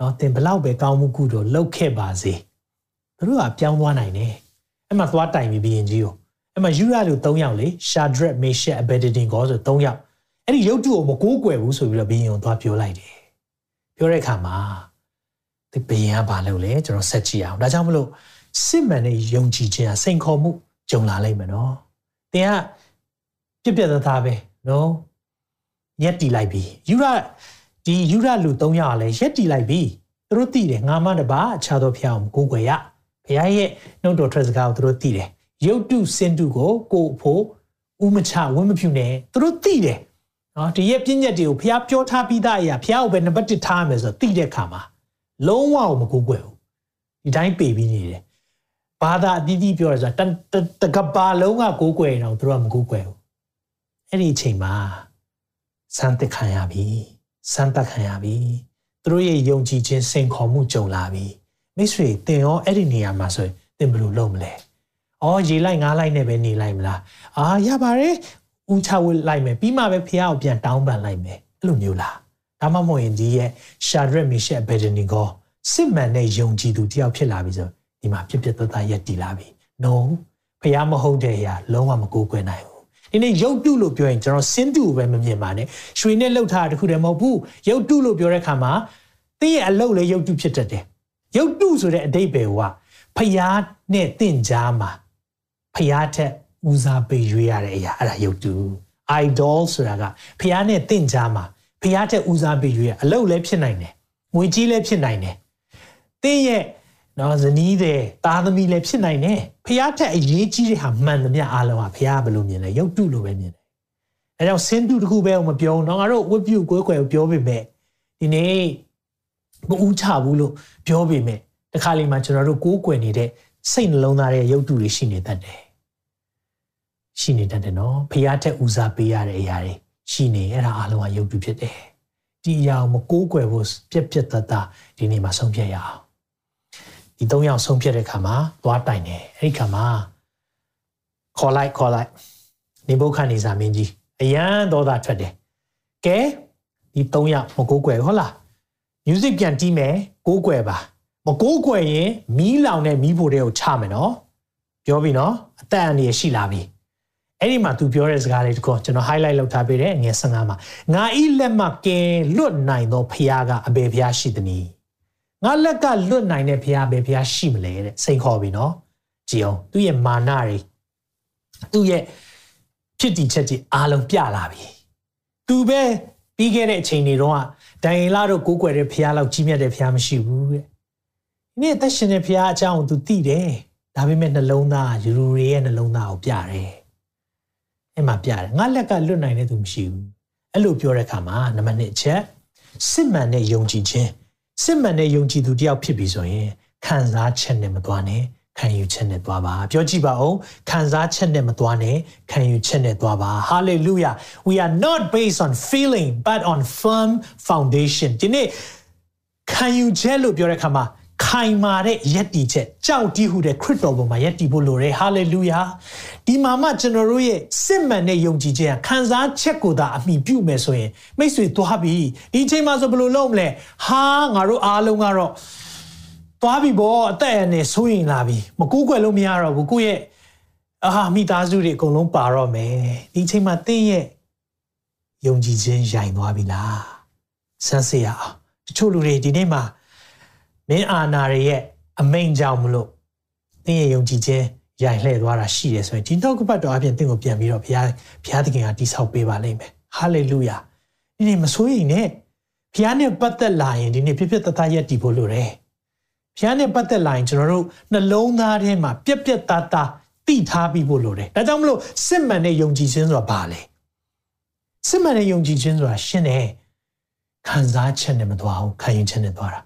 နော်တင်ဘလောက်ပဲကောင်းမှုကုသိုလ်လုပ်ခဲ့ပါစေ။သူတို့ကပြောင်းသွားနိုင်တယ်။အဲ့မှာသွားတိုင်ပြီးဘီရင်ကြီးကိုအဲ့မှာယူရလူ၃ယောက်လေရှာဒရက်မေရှက်အဘက်ဒင်ကောဆို၃ယောက်အဲ့ဒီရုပ်တုကိုမကိုးကွယ်ဘူးဆိုပြီးတော့ဘီရင်ကိုသွားပြောလိုက်တယ်။ပြောတဲ့အခါမှာဒီဘီရင်ကဘာလုပ်လဲကျွန်တော်ဆက်ကြည့်အောင်။ဒါကြောင့်မလို့စစ်မှန်တဲ့ယုံကြည်ခြင်းဟာစိန်ခေါ်မှုကြုံလာလိမ့်မယ်နော်။တင်ကပြက်ပြက်သားသားပဲနော်။ရက်တီလိုက်ပြီ။ယူရ ဒီယူရလူ၃ယောက်ကလည်းရက်တီလိုက်ပြီ။သူတို့သိတယ်ငါမတပါအခြားသောဖျားအောင်ကိုးကွယ်ရ။ဘုရားရဲ့နှုတ်တော်ထွက်စကားကိုသူတို့သိတယ်။ရုပ်တုစင်တုကိုကို့ဖို့ဥမချဝင်းမဖြူနဲ့သူတို့သိတယ်။နော်ဒီရဲ့ပြည့်ညက်တွေကိုဘုရားပြောထားပြီးသားအရာဘုရားကိုပဲနံပါတ်1ထားရမယ်ဆိုတော့သိတဲ့အခါမှာလုံးဝမကိုးကွယ်ဘူး။ဒီတိုင်းပေပြီးနေတယ်ဘာသာအသီးသီးပြောရဆိုတာတကဘာလုံးကကိုးကွယ်ရင်တော့သူတို့ကမကိုးကွယ်ဘူးအဲ့ဒီအချိန်မှာစမ်းသက်ခံရပြီ စမ်းသက်ခံရပြီသူတို့ရဲ့ယုံကြည်ခြင်းစိန်ခေါ်မှုကြုံလာပြီမိတ်ဆွေသင်ရောအဲ့ဒီနေရာမှာဆိုရင်သင်ဘယ်လိုလုပ်မလဲအော်ရေလိုက်ငားလိုက်နဲ့ပဲနေလိုက်မလားအာရပါတယ်ဦးချဝတ်လိုက်မယ်ပြီးမှပဲဖះကိုပြန်တောင်းပန်လိုက်မယ်အဲ့လိုမျိုးလားဒါမှမဟုတ်ရင်ဒီရဲ့ရှာဒရက်မီရှက်ဘယ်ဒနီကိုစစ်မှန်တဲ့ယုံကြည်သူတယောက်ဖြစ်လာပြီဆိုဒီမှာပြစ်ပြစ်သက်သက်ရက်တည်လာပြီ။ no ဖះမဟုတ်တဲ့အရာလုံးဝမကိုးကွယ်နိုင်ဘူး။ ဒီနေ့ရုပ်တုလို့ပြောရင်ကျွန်တော်စင်းတုပဲမမြင်ပါနဲ့။ရွှေနဲ့လှုပ်ထားတာတခုတည်းမဟုတ်ဘူး။ရုပ်တုလို့ပြောတဲ့အခါမှာတင်းရဲ့အလုပ်လည်းရုပ်တုဖြစ်တတ်တယ်။ရုပ်တုဆိုတဲ့အတိတ်ပဲကဖះနဲ့တင့်ကြားမှာဖះထက်ဦးစားပေးရွေးရတဲ့အရာအဲ့ဒါရုပ်တု idol ဆိုတာကဖះနဲ့တင့်ကြားမှာဖះထက်ဦးစားပေးရွေးရအလုပ်လည်းဖြစ်နိုင်တယ်။ငွေကြီးလည်းဖြစ်နိုင်တယ်။တင်းရဲ့ နော်ဇနီးတဲ့သားသမီးလည်းဖြစ်နိုင်တယ်ဖះထက်အရေးကြီးတဲ့ဟာမှန်သမျှအားလုံးဟာဖះဘယ်လိုမြင်လဲရုပ်တုလိုပဲမြင်တယ်အဲကြောင့်စင်တုတခုပဲမပြောတော့ငါတို့ဝတ်ပြုကိုယ်ကွယ်ကိုပြောပေမဲ့ဒီနေ့မဦးချဘူးလို့ပြောပေမဲ့တခါလေမှကျွန်တော်တို့ကိုးကွယ်နေတဲ့စိတ်နှလုံးသားရဲ့ရုပ်တုတွေရှိနေတတ်တယ်ရှိနေတတ်တယ်နော်ဖះထက်ဦးစားပေးရတဲ့အရာတွေရှိနေအဲ့ဒါအားလုံးကရုပ်တုဖြစ်တယ်ဒီအရာကိုမကိုးကွယ်ဖို့ပြက်ပြက်တတ်တာဒီနေ့မှာဆုံးဖြတ်ရအောင် ဒီ၃ယောက်ဆုံးဖြတ်တဲ့ခါမှာသွားတိုင်တယ်အဲ့ဒီခါမှာခေါ်လိုက်ခေါ်လိုက်နေဘုခနေစာမင်းကြီးအရန်သောတာထွက်တယ်ကဲဒီ၃ယောက်မကိုးကွယ်ဟုတ်လား music ပြန်တီးမယ်ကိုးကွယ်ပါမကိုးကွယ်ရင်မီးလောင်တဲ့မီးဖိုတွေကိုချမယ်နော်ပြောပြီနော်အသက်အန္တရာယ်ရှိလာပြီအဲ့ဒီမှာ तू ပြောတဲ့စကားလေးတကောကျွန်တော် highlight လုပ်ထားပေးတယ်ငွေ15မှာငါဤလက်မှကဲလွတ်နိုင်သောဖခင်ကအဘေဖခင်ရှိသည် ငါလက်ကလွတ်နိုင်တဲ့ဖះပဲဖះရှိမလဲတဲ့စိန်ခေါ်ပြီနော်ကြည်အောင်သူ့ရဲ့မာနတွေသူ့ရဲ့ဖြစ်တည်ချက်ကြီးအားလုံးပြလာပြီသူပဲပြီးခဲ့တဲ့အချိန်တွေတော့ဒိုင်ရင်လာတို့ကိုးကွယ်တဲ့ဖះလောက်ကြီးမြတ်တဲ့ဖះမရှိဘူးတဲ့ဒီနေ့သက်ရှင်တဲ့ဖះအကြောင်းကိုသူသိတယ်ဒါပေမဲ့နှလုံးသားယူရူတွေရဲ့နှလုံးသားကိုပြတယ်အဲ့မှာပြတယ်ငါလက်ကလွတ်နိုင်တဲ့သူမရှိဘူးအဲ့လိုပြောတဲ့အခါမှာနံပါတ်1ချက်စစ်မှန်တဲ့ယုံကြည်ခြင်း စစ်မှန်တဲ့ယုံကြည်သူတယောက်ဖြစ်ပြီဆိုရင်ခံစားချက်နဲ့မသွားနဲ့ခံယူချက်နဲ့သွားပါပြောကြည့်ပါဦးခံစားချက်နဲ့မသွားနဲ့ခံယူချက်နဲ့သွားပါ hallelujah we are not based on feeling but on firm foundation ဒီနေ့ခံယူချက်လို့ပြောတဲ့အခါမှာ ခိုင်မာတဲ့ယက်တီချက်ကြောက်တီးဟုတဲ့ခရစ်တော်ပေါ်မှာယက်တီဖို့လိုတယ်ဟာလေလုယာဒီမှာမှကျွန်တော်တို့ရဲ့စစ်မှန်တဲ့ယုံကြည်ခြင်းခံစားချက်ကိုသာအမိပြုမယ်ဆိုရင်မိတ်ဆွေသွားပြီဒီအချိန်မှာဆိုဘယ်လိုလုပ်မလဲဟာငါတို့အားလုံးကတော့သွားပြီပေါ့အသက်အန္တရာယ်ဆိုးရင်လာပြီမကူးကွယ်လို့မရတော့ဘူးကိုယ့်ရဲ့အာမိသားစုတွေအကုန်လုံးပါတော့မယ်ဒီအချိန်မှာတင်းရဲ့ယုံကြည်ခြင်းရိုင်သွားပြီလားဆန်းစစ်ရအောင်တချို့လူတွေဒီနေ့မှာ မင်းအာနာရဲ့ရဲ့အမိန်ကြောင့်မလို့သင်ရဲ့ယုံကြည်ခြင်းရိုင်လှည့်သွားတာရှိတယ်ဆိုရင်ဒီနောက်ကပတ်တော်အပြင်သင်ကိုပြန်ပြီးတော့ဘုရားဘုရားသခင်ကတိဆောက်ပေးပါလိမ့်မယ်ဟာလေလုယာဒီနေ့မစိုးရိမ်နဲ့ဘုရားနဲ့ပတ်သက်လာရင်ဒီနေ့ပြည့်ပြည့်တသားရက်တည်ဖို့လိုတယ်ဘုရားနဲ့ပတ်သက်လာရင်ကျွန်တော်တို့နှလုံးသားထဲမှာပြက်ပြက်သားသားတိထားပြီးဖို့လိုတယ်ဒါကြောင့်မလို့စစ်မှန်တဲ့ယုံကြည်ခြင်းဆိုတာဘာလဲစစ်မှန်တဲ့ယုံကြည်ခြင်းဆိုတာရှင်းတယ်ခံစားချက်နဲ့မသွားဘူးခံယူချက်နဲ့သွားတာ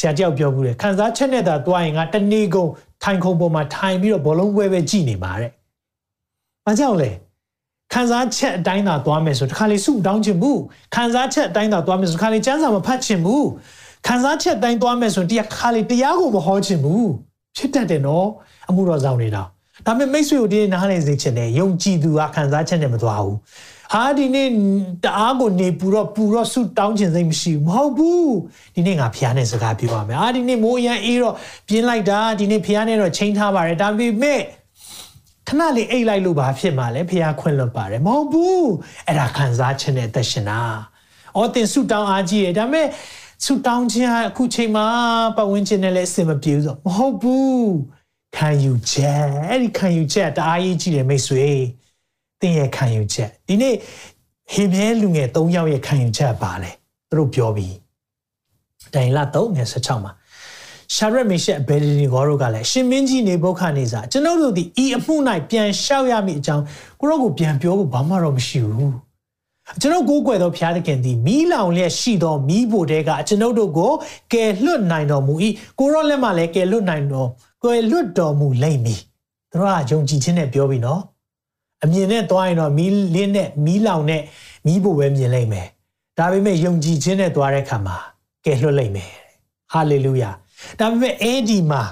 ဆရာတယောက်ပြောဘူးလေခံစားချက်နဲ့သာတွားရင်ကတနေ့ကုန်ထိုင်ခုံပေါ်မှာထိုင်ပြီးတော့ဘောလုံးပွဲပဲကြည်နေပါတဲ့။ဘာကြောင့်လဲခံစားချက်အတိုင်းသာသွားမယ်ဆိုတခါလေစုတောင်းချင်ဘူးခံစားချက်အတိုင်းသာသွားမယ်ဆိုတခါလေစမ်းစာမဖတ်ချင်ဘူးခံစားချက်တိုင်းသွားမယ်ဆိုရင်တရားခါလေတရားကိုမဟောချင်ဘူးဖြစ်တတ်တယ်နော်အမှုတော်ဆောင်နေတာဒါပေမဲ့မိတ်ဆွေတို့ဒီနားလည်စေချင်တယ်ယုံကြည်သူကခံစားချက်နဲ့မသွားဘူး ဟာဒီနေ့တအားကိုနေပူတော့ပူတော့ဆုတောင်းခြင်းစိတ်မရှိဘူးမဟုတ်ဘူးဒီနေ့ငါဖះနဲ့စကားပြောရမယ်အာဒီနေ့မိုးရန်အေးတော့ပြင်းလိုက်တာဒီနေ့ဖះနဲ့တော့ချိန်ထားပါတယ်ဒါပေမဲ့ခဏလေးအိတ်လိုက်လို့ဘာဖြစ်မှာလဲဖះခွင့်လွတ်ပါတယ်မဟုတ်ဘူးအဲ့ဒါခံစားခြင်းနဲ့အသက်ရှင်တာအော်တင်ဆုတောင်းအားကြီးတယ်ဒါပေမဲ့ဆုတောင်းခြင်းအခုချိန်မှာပတ်ဝန်းကျင်နဲ့လည်းအဆင်မပြေဘူးဆိုမဟုတ်ဘူးခံယူချက်အဲ့ဒီခံယူချက်တအားကြီးကြီးတယ်မိတ်ဆွေ တင်းရဲ့ခံယူချက်ဒီနေ့ဟေမြဲလူငယ်၃ယောက်ရဲ့ခံယူချက်ပါလေသူတို့ပြောပြီးတိုင်လာ၃ငယ်16မှာရှာရက်မေရှက်ဘယ်ဒီနီဂေါတို့ကလည်းရှင်မင်းကြီးနေဘုခနေစာကျွန်ုပ်တို့ဒီဤအမှု၌ပြန်လျှောက်ရမည့်အကြောင်းကိုရောကိုပြန်ပြောဖို့ဘာမှတော့မရှိဘူးကျွန်တော်ကိုးကွယ်သောဘုရားသခင်သည်မိလောင်လျက်ရှိသောမိဖို့တဲကကျွန်ုပ်တို့ကိုကယ်လွတ်နိုင်တော်မူ၏ကိုရောလက်မှလည်းကယ်လွတ်နိုင်တော်ကိုယ်လွတ်တော်မူလိမ့်မည်တို့ကယုံကြည်ခြင်းနဲ့ပြောပြီးနော် အမြင်နဲ့သွားရင်တော့မီးလင်းနဲ့မီးလောင်နဲ့မီးဖို့ပဲမြင်လိမ့်မယ်ဒါပေမဲ့ယုံကြည်ခြင်းနဲ့သွားတဲ့အခါမှာကယ်လွတ်လိမ့်မယ်ဟာလေလုယာဒါပေမဲ့အဲ့ဒီမှာ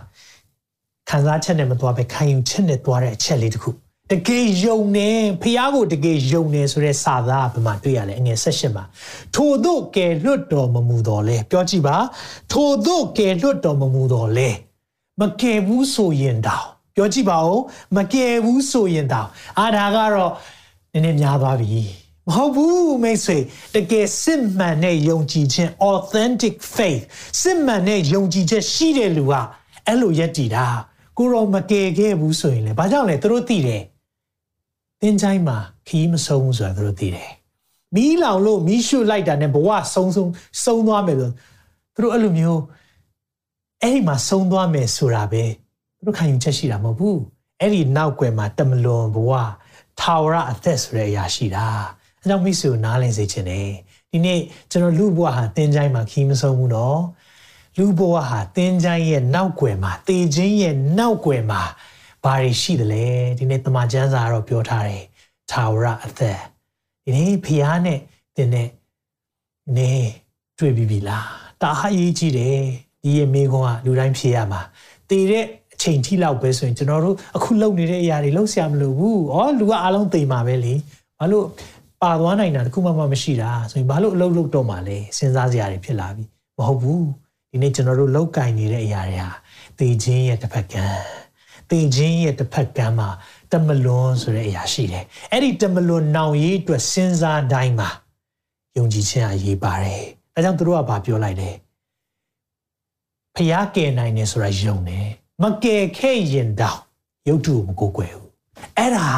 ခံစားချက်နဲ့မသွားပဲခံယူချက်နဲ့သွားတဲ့အချက်လေးတခုတကယ်ယုံနေဖះကိုတကယ်ယုံနေဆိုတဲ့စာသားဘယ်မှာတွေ့ရလဲအငယ်၁၈မှာထို့သို့ကယ်လွတ်တော်မမူတော်လဲပြောကြည့်ပါထို့သို့ကယ်လွတ်တော်မမူတော်လဲမကယ်ဘူးဆိုရင်တောင် ပြောကြည့်ပါဦးမကယ်ဘူးဆိုရင်တောင်အာဒါကတော့နည်းနည်းများသွားပြီမဟုတ်ဘူးမိတ်ဆွေတကယ်စစ်မှန်တဲ့ယုံကြည်ခြင်း authentic faith စစ်မှန်တဲ့ယုံကြည်ချက်ရှိတဲ့လူကအဲ့လိုယက်တည်တာကိုရောမကယ်ခဲ့ဘူးဆိုရင်လေဘာကြောင့်လဲသူတို့သိတယ်သင်ချိုင်းမှာခီးမဆုံးဘူးဆိုတာသူတို့သိတယ်မီးလောင်လို့မီးရှုလိုက်တာနဲ့ဘဝဆုံးဆုံးဆုံးသွားမယ်ဆိုသူတို့အဲ့လိုမျိုးအဲ့ဒီမှာဆုံးသွားမယ်ဆိုတာပဲ သူတို့ခံယူချက်ရှိတာမဟုတ်ဘူးအဲ့ဒီနောက်ွယ်မှာတမလွန်ဘဝထာဝရအသက်ဆိုတဲ့အရာရှိတာအဲကြောင့်မိတ်ဆွေနားလည်စေချင်တယ်ဒီနေ့ကျွန်တော်လူဘဝဟာတင်းချိုင်းမှာခီးမဆုံးဘူးနော်လူဘဝဟာတင်းချိုင်းရဲ့နောက်ွယ်မှာတေခြင်းရဲ့နောက်ွယ်မှာဘာတွေရှိသလဲဒီနေ့တမန်ကျမ်းစာကတော့ပြောထားတယ်ထာဝရအသက်ဒီနေ့ဖျားနဲ့တင်းနဲ့နေတွေ့ပြီပြီလားတာဟာရေးကြည့်တယ်ဒီရဲ့မိကွန်းကလူတိုင်းဖြေရမှာတည်တဲ့ အချိန်ထိလောက်ပဲဆိုရင်ကျွန်တော်တို့အခုလုပ်နေတဲ့အရာတွေလုပ်ဆရာမလိုဘူး။ဩလူကအားလုံးသိမှာပဲလေ။ဘာလို့ပါသွားနိုင်တာတခုမှမမရှိတာဆိုရင်ဘာလို့အလုပ်လုပ်တော့မှလဲစဉ်းစားစရာတွေဖြစ်လာပြီ။မဟုတ်ဘူး။ဒီနေ့ကျွန်တော်တို့လောက်ကင်နေတဲ့အရာတွေဟာတေခြင်းရဲ့တစ်ဖက်ကံ။တေခြင်းရဲ့တစ်ဖက်ကံမှာတမလွန်ဆိုတဲ့အရာရှိတယ်။အဲ့ဒီတမလွန်နောင်ရေးအတွက်စဉ်းစားတိုင်းမှာယုံကြည်ခြင်းအရေးပါတယ်။ဒါကြောင့်သူတို့ကဘာပြောလိုက်လဲ။ဖျားကယ်နိုင်တယ်ဆိုတာယုံတယ်။ မကယ်ခဲ့ရင်တောင်ရုပ်တုကိုမကိုကွယ်ဘူးအဲ့ဒါ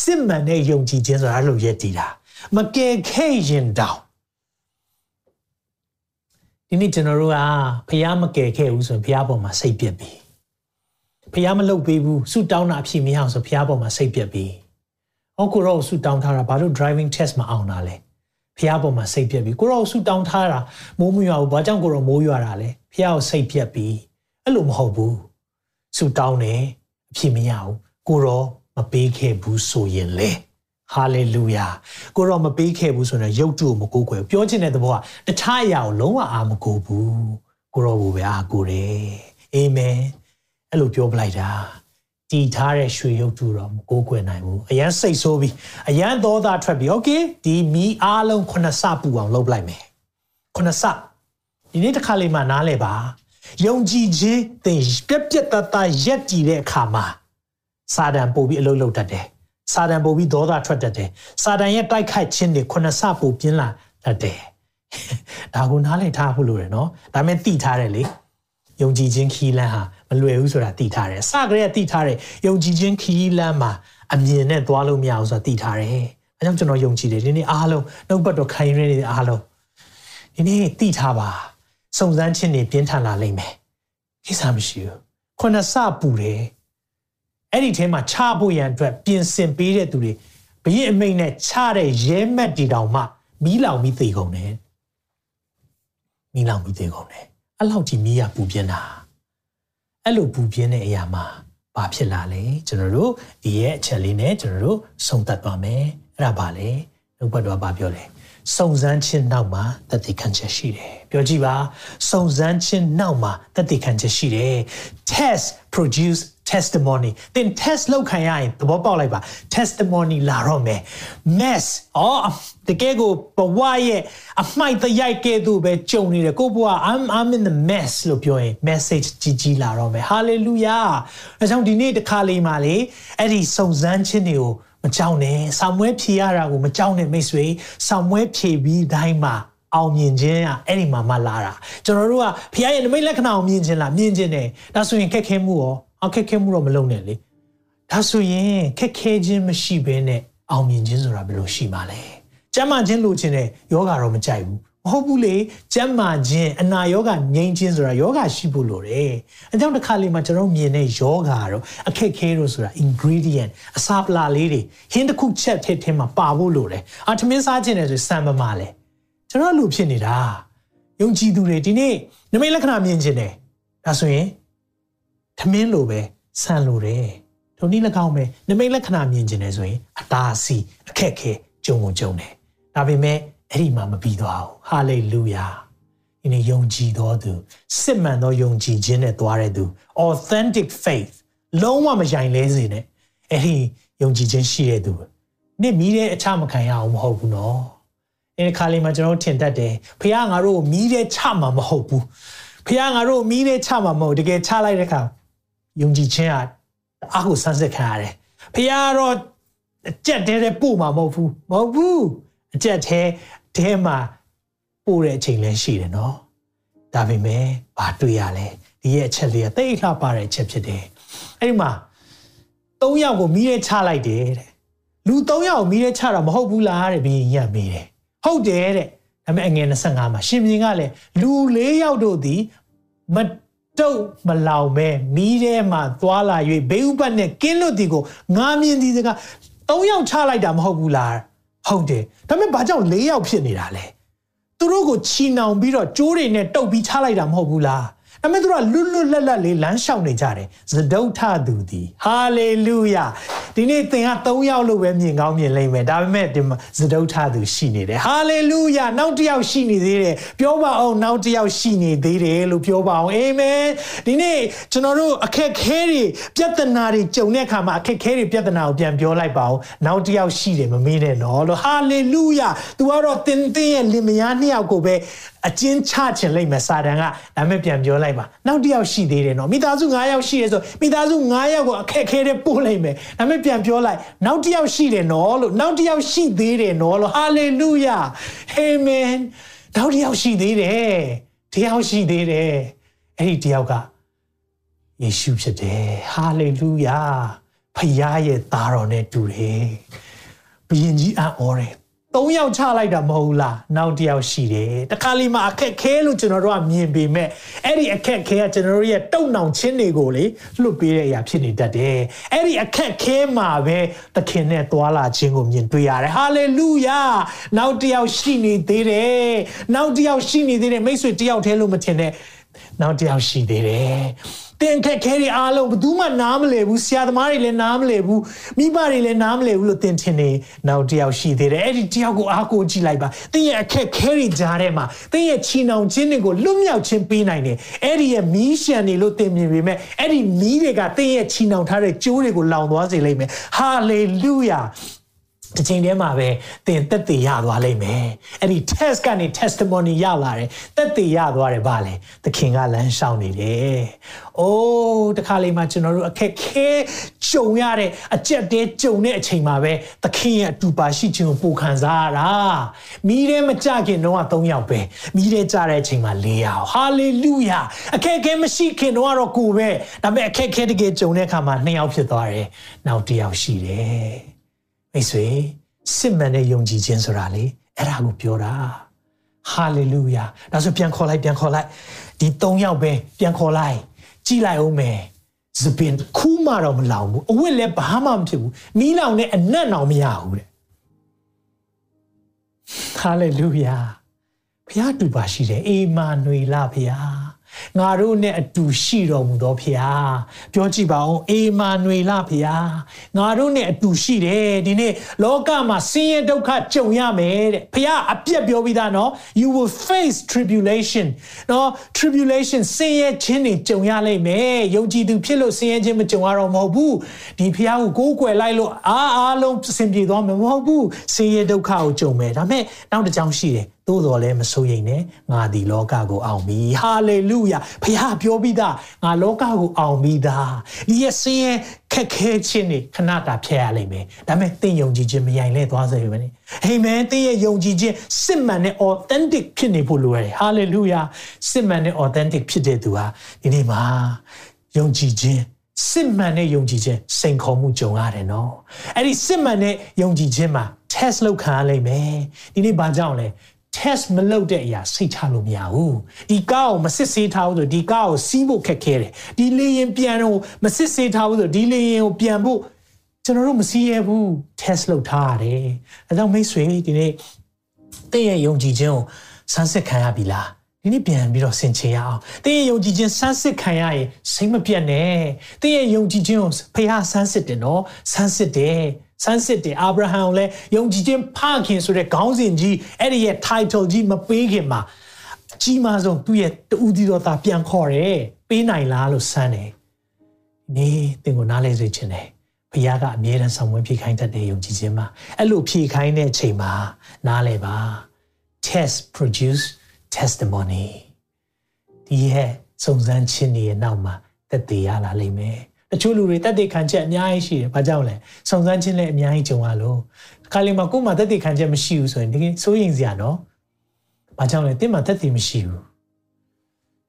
စစ်မှန်တဲ့ယုံကြည်ခြင်းဆိုတာလို့ရည်တည်တာမကယ်ခဲ့ရင်တောင်ဒီနေ့ကျွန်တော်တို့ကဖះမကယ်ခဲ့ဘူးဆိုရင်ဖះပေါ်မှာစိတ်ပြက်ပြီဖះမလုပ်ပေးဘူးဆူတောင်းတာအဖြစ်မရအောင်ဆိုဖះပေါ်မှာစိတ်ပြက်ပြီဟောကိုရောဆူတောင်းထားတာဘာလို့ driving test မအောင်တာလဲဖះပေါ်မှာစိတ်ပြက်ပြီကိုရောဆူတောင်းထားတာမိုးမရွာဘူးဘာကြောင့်ကိုရောမိုးရွာတာလဲဖះကိုစိတ်ပြက်ပြီအဲ့လိုမဟုတ်ဘူး ဆူတောင်းတယ်အဖြစ်မရဘူးကိုရောမပေးခဲ့ဘူးဆိုရင်လေဟာလေလုယာကိုရောမပေးခဲ့ဘူးဆိုရင်ရုပ်တုကိုမကိုးကွယ်ပြောချင်တဲ့သဘောကတခြားအရာကိုလုံးဝအာမကိုဘူးကိုရောကိုပဲအာကိုတယ်အာမင်အဲ့လိုပြောပလိုက်တာတည်ထားတဲ့ရွှေရုပ်တုတော့မကိုးကွယ်နိုင်ဘူးအရန်စိတ်ဆိုးပြီးအရန်သောသားထွက်ပြီးโอเคဒီမီအားလုံးခုနှစ်ဆပူအောင်လုပ်လိုက်မယ်ခုနှစ်ဆဒီနေ့တစ်ခါလေးမှနားလဲပါ ယုံကြည်ခြင်းသင်ပြက်ပြက်တတ်တရက်ကြည်တဲ့အခါမှာစာတန်ပို့ပြီးအလုပ်လုပ်တတ်တယ်။စာတန်ပို့ပြီးဒေါသထွက်တတ်တယ်။စာတန်ရဲ့တိုက်ခိုက်ခြင်းတွေခုနဆပို့ပြင်းလာတတ်တယ်။ဒါကိုနားလည်ထားဖို့လိုတယ်နော်။ဒါမဲ့သိထားတယ်လေ။ယုံကြည်ခြင်းခီးလန်းဟာမလွယ်ဘူးဆိုတာသိထားတယ်။စကရေသိထားတယ်။ယုံကြည်ခြင်းခီးလန်းမှာအမြင်နဲ့သွားလို့မရဘူးဆိုတာသိထားတယ်။အဲကြောင့်ကျွန်တော်ယုံကြည်တယ်ဒီနေ့အားလုံးနှုတ်ပတ်တော်ခိုင်ရနေတဲ့အားလုံးဒီနေ့သိထားပါ။ စုံစမ်းခြင်းတွေပြင်းထန်လာလိမ့်မယ်ကိစ္စမရှိဘူးခုနစပူတယ်အဲ့ဒီထဲမှာချဖို့ရန်အတွက်ပြင်ဆင်ပေးတဲ့သူတွေဘရင်အမိန်နဲ့ချတဲ့ရဲမက်တီတောင်မှမီးလောင်ပြီးသေကုန်တယ်မီးလောင်ပြီးသေကုန်တယ်အဲ့လောက်ကြီးမီးရပူပြင်းတာအဲ့လိုပူပြင်းတဲ့အရာမှာဘာဖြစ်လာလဲကျွန်တော်တို့ဒီရဲ့အချက်လေးနဲ့ကျွန်တော်တို့ဆုံးသက်သွားမယ်အဲ့ဒါပါလေနှုတ်ဘတ်တော်ဘာပြောလဲ စုံစမ်းခြင်းနောက်မှာတသက်ခံချက်ရှိတယ်ပြောကြည့်ပါစုံစမ်းခြင်းနောက်မှာတသက်ခံချက်ရှိတယ် test produce testimony သင် test လုပ်ခံရရင်သဘောပေါက်လိုက်ပါ testimony လာတော့မယ် mess အော်တကယ်ကိုဘဝရဲ့အမိုက်တရိုက်ကဲ့သို့ပဲကြုံနေတယ်ကိုဘဝ I'm I'm in the mess လို့ပြောရင် message ကြီးကြီးလာတော့မယ် hallelujah အဲကြောင့်ဒီနေ့တစ်ခါလေးမှာလေအဲ့ဒီစုံစမ်းခြင်းတွေကို မကြောက်နဲ့ဆာမွဲဖြေရတာကိုမကြောက်နဲ့မိတ်ဆွေဆာမွဲဖြေပြီးတိုင်းမှာအောင်မြင်ခြင်းอ่ะအဲ့ဒီမှာမှလာတာကျွန်တော်တို့ကဖခင်ရဲ့နမိတ်လက္ခဏာကိုမြင်ခြင်းလားမြင်ခြင်းတယ်ဒါဆိုရင်ခက်ခဲမှုရောအခက်ခဲမှုတော့မလုပ်နဲ့လေဒါဆိုရင်ခက်ခဲခြင်းမရှိဘဲနဲ့အောင်မြင်ခြင်းဆိုတာဘယ်လိုရှိမှာလဲကျမ်းမာခြင်းလိုချင်တဲ့ယောဂါတော့မကြိုက်ဘူး မဟုတ်ဘူးလေကျမ်းမာခြင်းအနာယောဂငြိမ်းခြင်းဆိုတာယောဂရှိဖို့လိုတယ်အဲကြောင့်တစ်ခါလေမှာကျွန်တော်မြင်တဲ့ယောဂါတော့အခက်ခဲလို့ဆိုတာ ingredient အစာပလာလေးတွေဟင်းတစ်ခုချက်ထည့်ထင်းမှာပါဖို့လိုတယ်အာထမင်းစားခြင်းနဲ့ဆိုစံမမလဲကျွန်တော်လူဖြစ်နေတာယုံကြည်သူတွေဒီနေ့နမိတ်လက္ခဏာမြင်ခြင်းတယ်ဒါဆိုရင်ထမင်းလိုပဲဆန်လိုတယ်ဒုနည်း၎င်းပဲနမိတ်လက္ခဏာမြင်ကျင်တယ်ဆိုရင်အတားအဆီးအခက်ခဲကြုံုံကြုံတယ်ဒါပေမဲ့ အဲ့ဒီမှာမပြီးသွားဘူးဟာလေလုယာဒီနေ့ယုံကြည်တော်သူစစ်မှန်သောယုံကြည်ခြင်းနဲ့သွားတဲ့သူ authentic faith လုံးဝမယိုင်လဲစေနဲ့အဲ့ဒီယုံကြည်ခြင်းရှိတဲ့သူနေ့မီးတဲ့အချမခံရအောင်မဟုတ်ဘူးနော်အဲ့ဒီခါလေးမှာကျွန်တော်ထင်တတ်တယ်ဖခင်ငါတို့ကိုမီးတဲ့ချမှာမဟုတ်ဘူးဖခင်ငါတို့မီးတဲ့ချမှာမဟုတ်တကယ်ချလိုက်တဲ့ခါယုံကြည်ခြင်းဟာအဟုဆန်းစစ်ခံရတယ်ဖခင်တော့အကြက်တဲတဲ့ပို့မှာမဟုတ်ဘူးမဟုတ်ဘူးအကြက်တဲ တဲမှာပို့တဲ့အချိန်လည်းရှိတယ်နော်ဒါပေမဲ့ဘာတွေ့ရလဲဒီရဲ့အချက်လေးကတိတ်လှပတဲ့အချက်ဖြစ်တယ်အဲ့ဒီမှာ၃ယောက်ကိုမီးရဲချလိုက်တယ်တဲ့လူ၃ယောက်ကိုမီးရဲချတာမဟုတ်ဘူးလားတဲ့ဘီရင်ညံ့မိတယ်ဟုတ်တယ်တဲ့ဒါပေမဲ့အငယ်25မှာရှင်မြင်းကလည်းလူ၄ယောက်တို့သည်မတုတ်မလောင်ပဲမီးထဲမှာသွားလာ၍ဘေးဥပတ်နဲ့ကင်းလွတ်ဒီကိုငားမြင်ဒီစက၃ယောက်ချလိုက်တာမဟုတ်ဘူးလား ဟုတ်တယ်ဒါပေမဲ့ဘာကြောင့်၄ယောက်ဖြစ်နေတာလဲသူတို့ကိုချီနှောင်ပြီးတော့ကြိုးတွေနဲ့တုတ်ပြီးချလိုက်တာမဟုတ်ဘူးလား ဒါပေမဲ့သူတို့ကလွတ်လွတ်လပ်လပ်လေးလမ်းလျှောက်နေကြတယ်ဇဒုထသူသည်ဟာလေလုယာဒီနေ့သင်က၃ယောက်လို့ပဲမြင်ကောင်းမြင်လိမ့်မယ်ဒါပေမဲ့ဒီမှာဇဒုထသူရှိနေတယ်ဟာလေလုယာနောက်တစ်ယောက်ရှိနေသေးတယ်ပြောပါအောင်နောက်တစ်ယောက်ရှိနေသေးတယ်လို့ပြောပါအောင်အာမင်ဒီနေ့ကျွန်တော်တို့အခက်ခဲတွေပြဿနာတွေကြုံတဲ့အခါမှာအခက်ခဲတွေပြဿနာကိုပြန်ပြောလိုက်ပါအောင်နောက်တစ်ယောက်ရှိတယ်မမေးနဲ့နော်လို့ဟာလေလုယာ तू ကတော့သင်သင်ရဲ့လင်မယားနှစ်ယောက်ကိုပဲ အကျဉ်းချချင်လိုက်မယ်စာတန်ကဒါမဲ့ပြန်ပြောလိုက်ပါနောက်တစ်ယောက်ရှိသေးတယ်နော်မိသားစု9ယောက်ရှိတယ်ဆိုမိသားစု9ယောက်ကိုအခက်ခဲတဲ့ပို့လိုက်မယ်ဒါမဲ့ပြန်ပြောလိုက်နောက်တစ်ယောက်ရှိတယ်နော်လို့နောက်တစ်ယောက်ရှိသေးတယ်နော်လို့ဟာလေလုယာအာမင်နောက်တစ်ယောက်ရှိသေးတယ်တယောက်ရှိသေးတယ်အဲ့ဒီတယောက်ကယေရှုဖြစ်တယ်ဟာလေလုယာဖခင်ရဲ့သားတော်နဲ့တူတယ်ဘုရင်ကြီးအံ့ဩတယ် ၃ယောက်ချလိုက်တာမဟုတ်လားနောက်တစ်ယောက်ရှိတယ်တခါလီမှာအခက်ခဲလို့ကျွန်တော်တို့ကမြင်ပေမဲ့အဲ့ဒီအခက်ခဲကကျွန်တော်တို့ရဲ့တုံနောင်ခြင်းတွေကိုလေလွတ်ပေးတဲ့အရာဖြစ်နေတတ်တယ်အဲ့ဒီအခက်ခဲမှာပဲသခင်နဲ့သွာလာခြင်းကိုမြင်တွေ့ရတယ်ဟာလေလုယာနောက်တစ်ယောက်ရှိနေသေးတယ်နောက်တစ်ယောက်ရှိနေသေးတယ်မိတ်ဆွေတစ်ယောက်တည်းလို့မထင်နဲ့နောက်တစ်ယောက်ရှိသေးတယ် တင်ခက်ခဲတွေအားလုံးဘယ်သူမှနားမလည်ဘူးဆရာသမားတွေလည်းနားမလည်ဘူးမိဘတွေလည်းနားမလည်ဘူးလို့တင်ထင်နေနောက်တယောက်ရှိသေးတယ်အဲ့ဒီတယောက်ကိုအားကိုးကြည့်လိုက်ပါတင်းရဲ့အခက်ခဲတွေကြားထဲမှာတင်းရဲ့ချီနှောင်ခြင်းတွေကိုလွတ်မြောက်ခြင်းပေးနိုင်တယ်အဲ့ဒီရဲ့မီးရှံနေလို့တင်မြင်ပေမဲ့အဲ့ဒီမီးတွေကတင်းရဲ့ချီနှောင်ထားတဲ့ကြိုးတွေကိုလောင်သွားစေလိမ့်မယ်ဟာလေလုယာ တစ်ချိန်တည်းမှာပဲသင်တက်သေးရသွားလိမ့်မယ်အဲ့ဒီ test ကနေ testimony ရလာတယ်တက်သေးရသွားတယ်ဗာလေသခင်ကလမ်းရှောင်နေတယ်အိုးတခါလေးမှကျွန်တော်တို့အခက်ခဲကြုံရတဲ့အကြက်တဲကြုံတဲ့အချိန်မှာပဲသခင်ရဲ့အတူပါရှိခြင်းကိုပိုခံစားရတာမိထဲမကြခင်တော့၃ယောက်ပဲမိထဲကြတဲ့အချိန်မှာ၄ယောက်ဟာလေလုယာအခက်ခဲမရှိခင်တော့ကတော့ကိုပဲဒါပေမဲ့အခက်ခဲတကယ်ကြုံတဲ့အခါမှာ၂ယောက်ဖြစ်သွားတယ်နောက်တစ်ယောက်ရှိတယ် မိတ်ဆွေစစ်မှန်တဲ့ယုံကြည်ခြင်းဆိုတာလေအဲ့ဒါကိုပြောတာဟာလေလုယာဒါဆိုပြန်ခေါ်လိုက်ပြန်ခေါ်လိုက်ဒီ၃ယောက်ပဲပြန်ခေါ်လိုက်ကြည်လိုက်အောင်မယ်စပင်ခူးမှတော့မလောင်ဘူးအဝတ်လည်းဘာမှမဖြစ်ဘူးမီးလောင်နဲ့အနက်တော့မရဘူးတဲ့ဟာလေလုယာဖျားတူပါရှိတယ်အေမာနွေလာဖျား ငါတို့နဲ့အတူရှိတော်မူသောဖျားပြောကြည့်ပါဦးအေမာနွေလဖျားငါတို့နဲ့အတူရှိတယ်ဒီနေ့လောကမှာဆင်းရဲဒုက္ခကြုံရမယ်တဲ့ဖျားအပြက်ပြောပြီးသားနော် you will face tribulation နော် tribulation ဆင်းရဲခြင်းတွေကြုံရလိမ့်မယ်ယုံကြည်သူဖြစ်လို့ဆင်းရဲခြင်းမကြုံရတော့မဟုတ်ဘူးဒီဖျားကိုကိုးကွယ်လိုက်လို့အားအားလုံးအဆင်ပြေသွားမှာမဟုတ်ဘူးဆင်းရဲဒုက္ခကိုကြုံမယ်ဒါပေမဲ့နောက်တစ်ကြောင်းရှိတယ် သို့တော်လည်းမစိုးရိမ်နဲ့ငါဒီလောကကိုအောင်ပြီဟာလေလုယာဖခင်ပြောပြီးသားငါလောကကိုအောင်ပြီသားဒီရဲ့ဆင်းရဲခက်ခဲခြင်းတွေခဏတာဖျက်ရလိမ့်မယ်ဒါပေမဲ့သင်ယုံကြည်ခြင်းမယိုင်လဲသွားစေပဲနိအာမင်သင်ရဲ့ယုံကြည်ခြင်းစစ်မှန်တဲ့ authentic ဖြစ်နေဖို့လိုရတယ်ဟာလေလုယာစစ်မှန်တဲ့ authentic ဖြစ်တဲ့သူဟာဒီနေ့မှာယုံကြည်ခြင်းစစ်မှန်တဲ့ယုံကြည်ခြင်းစိန်ခေါ်မှုကြုံရတယ်နော်အဲ့ဒီစစ်မှန်တဲ့ယုံကြည်ခြင်းမှာ test လုပ်ခံရလိမ့်မယ်ဒီနေ့ဘာကြောင့်လဲ test မလုပ်တဲ့အရာစိတ်ချလို့မရဘူးဒီကားကိုမစစ်ဆေးထားဘူးဆိုဒီကားကိုစီးဖို့ခက်ခဲတယ်ဒီလေရင်ပြန်တော့မစစ်ဆေးထားဘူးဆိုဒီလေရင်ကိုပြန်ဖို့ကျွန်တော်တို့မစီးရဘူး test လုပ်ထားရတယ်အဲကြောင့်မိတ်ဆွေဒီနေ့တင့်ရဲ့ယုံကြည်ခြင်းကိုစမ်းစစ်ခံရပြီလားဒီနေ့ပြန်ပြီးတော့ဆင်ခြင်ရအောင်။တင်းရဲ့ယုံကြည်ခြင်းစမ်းစစ်ခံရရင်စိတ်မပြတ်နဲ့။တင်းရဲ့ယုံကြည်ခြင်းကိုဖခင်စမ်းစစ်တယ်နော်။စမ်းစစ်တယ်။ စမ်းစစ်တယ်အာဗြဟံကိုလည်းယုံကြည်ခြင်းဖခင်ဆိုတဲ့ခေါင်းစဉ်ကြီးအဲ့ဒီရဲ့ title ကြီးမပေးခင်မှာအကြီးမားဆုံးသူ့ရဲ့တူဒီတော်သားပြန်ခေါ်တယ်။ပေးနိုင်လားလို့စမ်းတယ်။နေတင်ကိုနားလဲစေခြင်းတယ်။ဘုရားကအမြဲတမ်းဆောင်ဝင်ဖြည့်ခိုင်းတတ်တဲ့ယုံကြည်ခြင်းမှာအဲ့လိုဖြည့်ခိုင်းတဲ့အချိန်မှာနားလဲပါ test produce testimony ဒီရဲ့စုံစမ်းခြင်းတွေရဲ့နောက်မှာသက်သေရလာလိမ့်မယ် တချို့လူတွေသက်သေခံချက်အများကြီးရှိတယ်ဘာကြောင့်လဲစုံစမ်းခြင်းလည်းအများကြီးကြုံရလို့ခါလေးမှာကိုယ်မှာသက်သေခံချက်မရှိဘူးဆိုရင်တကယ်စိုးရိမ်စရာနော်ဘာကြောင့်လဲတင်းမှာသက်သေမရှိဘူး